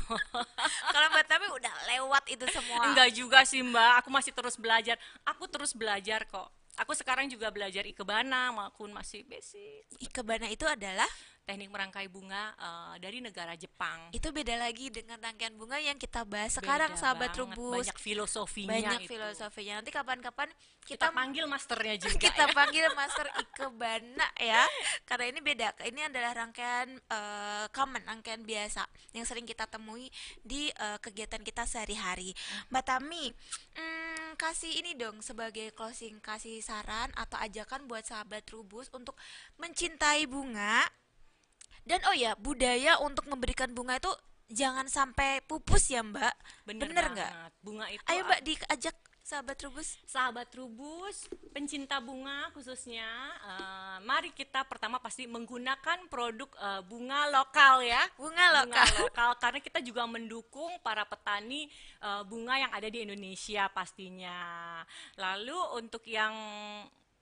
S1: kalau mbak tapi udah lewat itu semua
S2: enggak juga sih mbak aku masih terus belajar aku terus belajar kok Aku sekarang juga belajar ikebana, maupun masih basic.
S1: ikebana itu adalah
S2: Teknik merangkai bunga eh, dari negara Jepang.
S1: itu beda lagi dengan rangkaian bunga yang kita bahas sekarang
S2: Beda
S1: sahabat
S2: banget,
S1: rubus
S2: Banyak filosofinya
S1: banyak
S2: itu.
S1: filosofinya. Nanti kapan-kapan
S2: Kita,
S1: kita
S2: panggil masternya juga
S1: kita
S2: ya.
S1: panggil master ikebana ya. Karena ini beda. Ini adalah rangkaian eh, common rangkaian biasa yang sering kita temui di eh, kegiatan kita sehari-hari. Mbak Tami hmm, kasih ini dong sebagai closing kasih saran atau ajakan buat sahabat rubus untuk mencintai bunga dan oh ya budaya untuk memberikan bunga itu jangan sampai pupus ya mbak
S2: Bener,
S1: bener nggak.
S2: Bunga itu
S1: ayo mbak diajak sahabat rubus
S2: sahabat rubus, pencinta bunga khususnya, eh, mari kita pertama pasti menggunakan produk eh, bunga lokal ya.
S1: bunga
S2: bunga
S1: lokal
S2: lokal karena kita juga mendukung para petani eh, bunga yang ada di Indonesia pastinya. Lalu untuk yang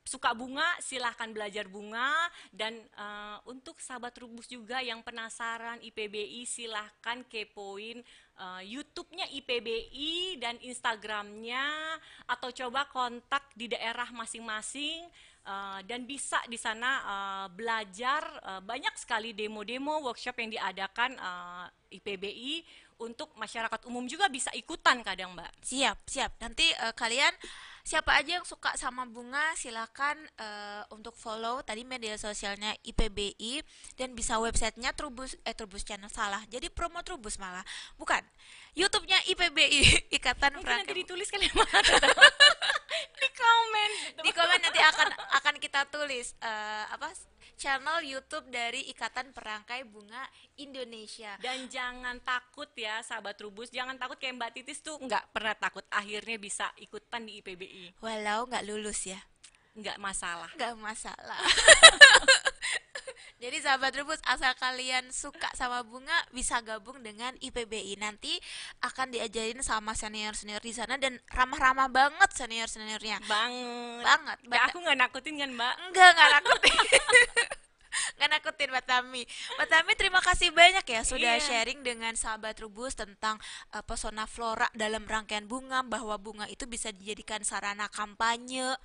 S2: suka bunga silahkan belajar bunga. Dan eh, untuk sahabat rubus juga yang penasaran IPBI silahkan kepoin eh, YouTube-nya IPBI dan Instagramnya. Atau coba kontak di daerah masing-masing eh, dan bisa di sana eh, belajar eh, banyak sekali demo-demo workshop yang diadakan eh, IPBI untuk masyarakat umum juga bisa ikutan kadang mbak.
S1: Siap, siap. Nanti eh, kalian siapa aja yang suka sama bunga silakan eh, untuk follow tadi media sosialnya IPBI dan bisa websitenya Trubus eh Trubus Channel salah. Jadi promo Trubus malah. Bukan. YouTube-nya IPBI Ikatan
S2: mungkin nanti
S1: Perangkat
S2: ditulis kali ya, di komen
S1: di komen nanti akan akan kita tulis eh, apa channel YouTube dari Ikatan Perangkai Bunga Indonesia.
S2: Dan jangan takut ya sahabat Rubus, jangan takut kayak Mbak Titis tuh nggak pernah takut akhirnya bisa ikutan di IPBI.
S1: Walau nggak lulus ya,
S2: Nggak masalah.
S1: nggak masalah. sahabat Rubus, asal kalian suka sama bunga bisa gabung dengan IPBI. Nanti akan diajarin sama senior-senior di sana dan ramah-ramah banget senior-seniornya.
S2: Banget.
S1: Banget.
S2: Ya, aku nggak nakutin kan, Mbak?
S1: Enggak, enggak nakutin. Nggak nakutin Mbak Tami. Mbak Tami terima kasih banyak ya sudah
S2: Iya.
S1: sharing dengan sahabat Rubus tentang uh, pesona flora dalam rangkaian bunga bahwa bunga itu bisa dijadikan sarana kampanye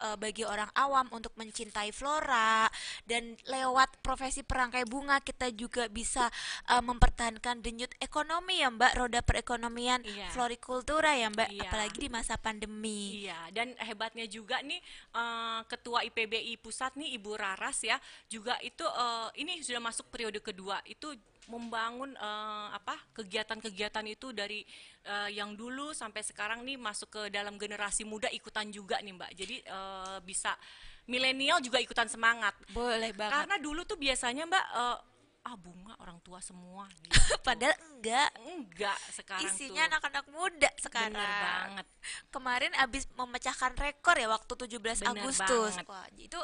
S1: uh, bagi orang awam untuk mencintai flora dan lewat profesi perangkai bunga kita juga bisa uh, mempertahankan denyut ekonomi ya Mbak roda perekonomian
S2: Iya.
S1: florikultura ya Mbak
S2: Iya.
S1: apalagi di masa pandemi.
S2: Iya, dan hebatnya juga nih eh, ketua IPBI pusat nih Ibu Raras ya, juga itu eh, ini sudah masuk periode kedua itu membangun eh, apa kegiatan-kegiatan itu dari eh, yang dulu sampai sekarang nih masuk ke dalam generasi muda ikutan juga nih Mbak. Jadi eh, bisa milenial juga ikutan semangat.
S1: Boleh banget.
S2: Karena dulu tuh biasanya Mbak eh, ah bunga orang tua semua gitu.
S1: Padahal enggak
S2: Enggak sekarang
S1: isinya anak-anak muda sekarang.
S2: Bener banget.
S1: Kemarin abis memecahkan rekor ya waktu 17
S2: Bener
S1: Agustus.
S2: banget.
S1: Wah, itu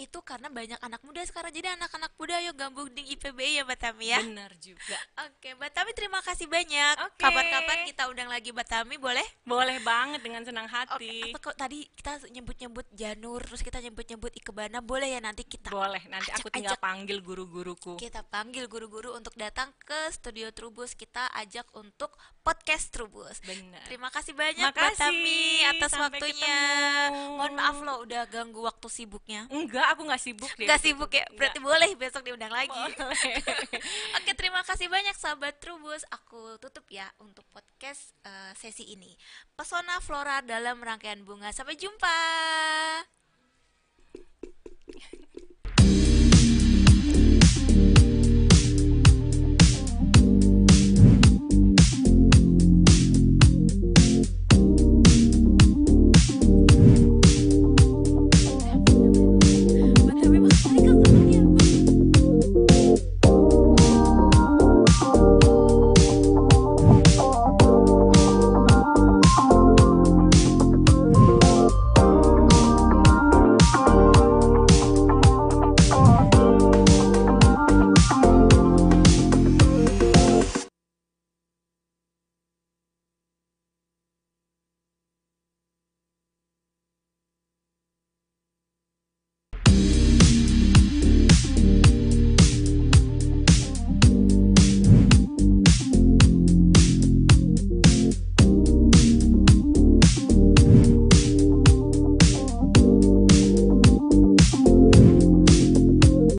S1: itu karena banyak anak muda sekarang. Jadi anak-anak muda ayo gabung di IPBI ya Mbak Tami ya.
S2: Bener juga.
S1: Oke, Mbak Tami terima kasih banyak.
S2: Oke.
S1: Kapan-kapan kita undang lagi Mbak Tami boleh?
S2: Boleh banget dengan senang
S1: Oke,
S2: hati.
S1: apa kok tadi kita nyebut-nyebut Janur, terus kita nyebut-nyebut Ikebana, boleh ya nanti kita
S2: Boleh, nanti aku tinggal
S1: ajak-ajak
S2: panggil guru-guruku.
S1: kita panggil guru-guru untuk datang ke studio Trubus kita ajak untuk podcast Trubus
S2: Bener.
S1: terima kasih banyak
S2: Makasih,
S1: Tami atas
S2: sampai
S1: waktunya
S2: ketemu.
S1: mohon maaf loh udah ganggu waktu sibuknya
S2: Enggak, aku nggak sibuk deh.
S1: Gak sibuk ya? Berarti boleh besok diundang lagi.
S2: Boleh.
S1: oke terima kasih banyak sahabat Trubus. Aku tutup ya untuk podcast eh, sesi ini. Pesona flora dalam rangkaian bunga. Sampai jumpa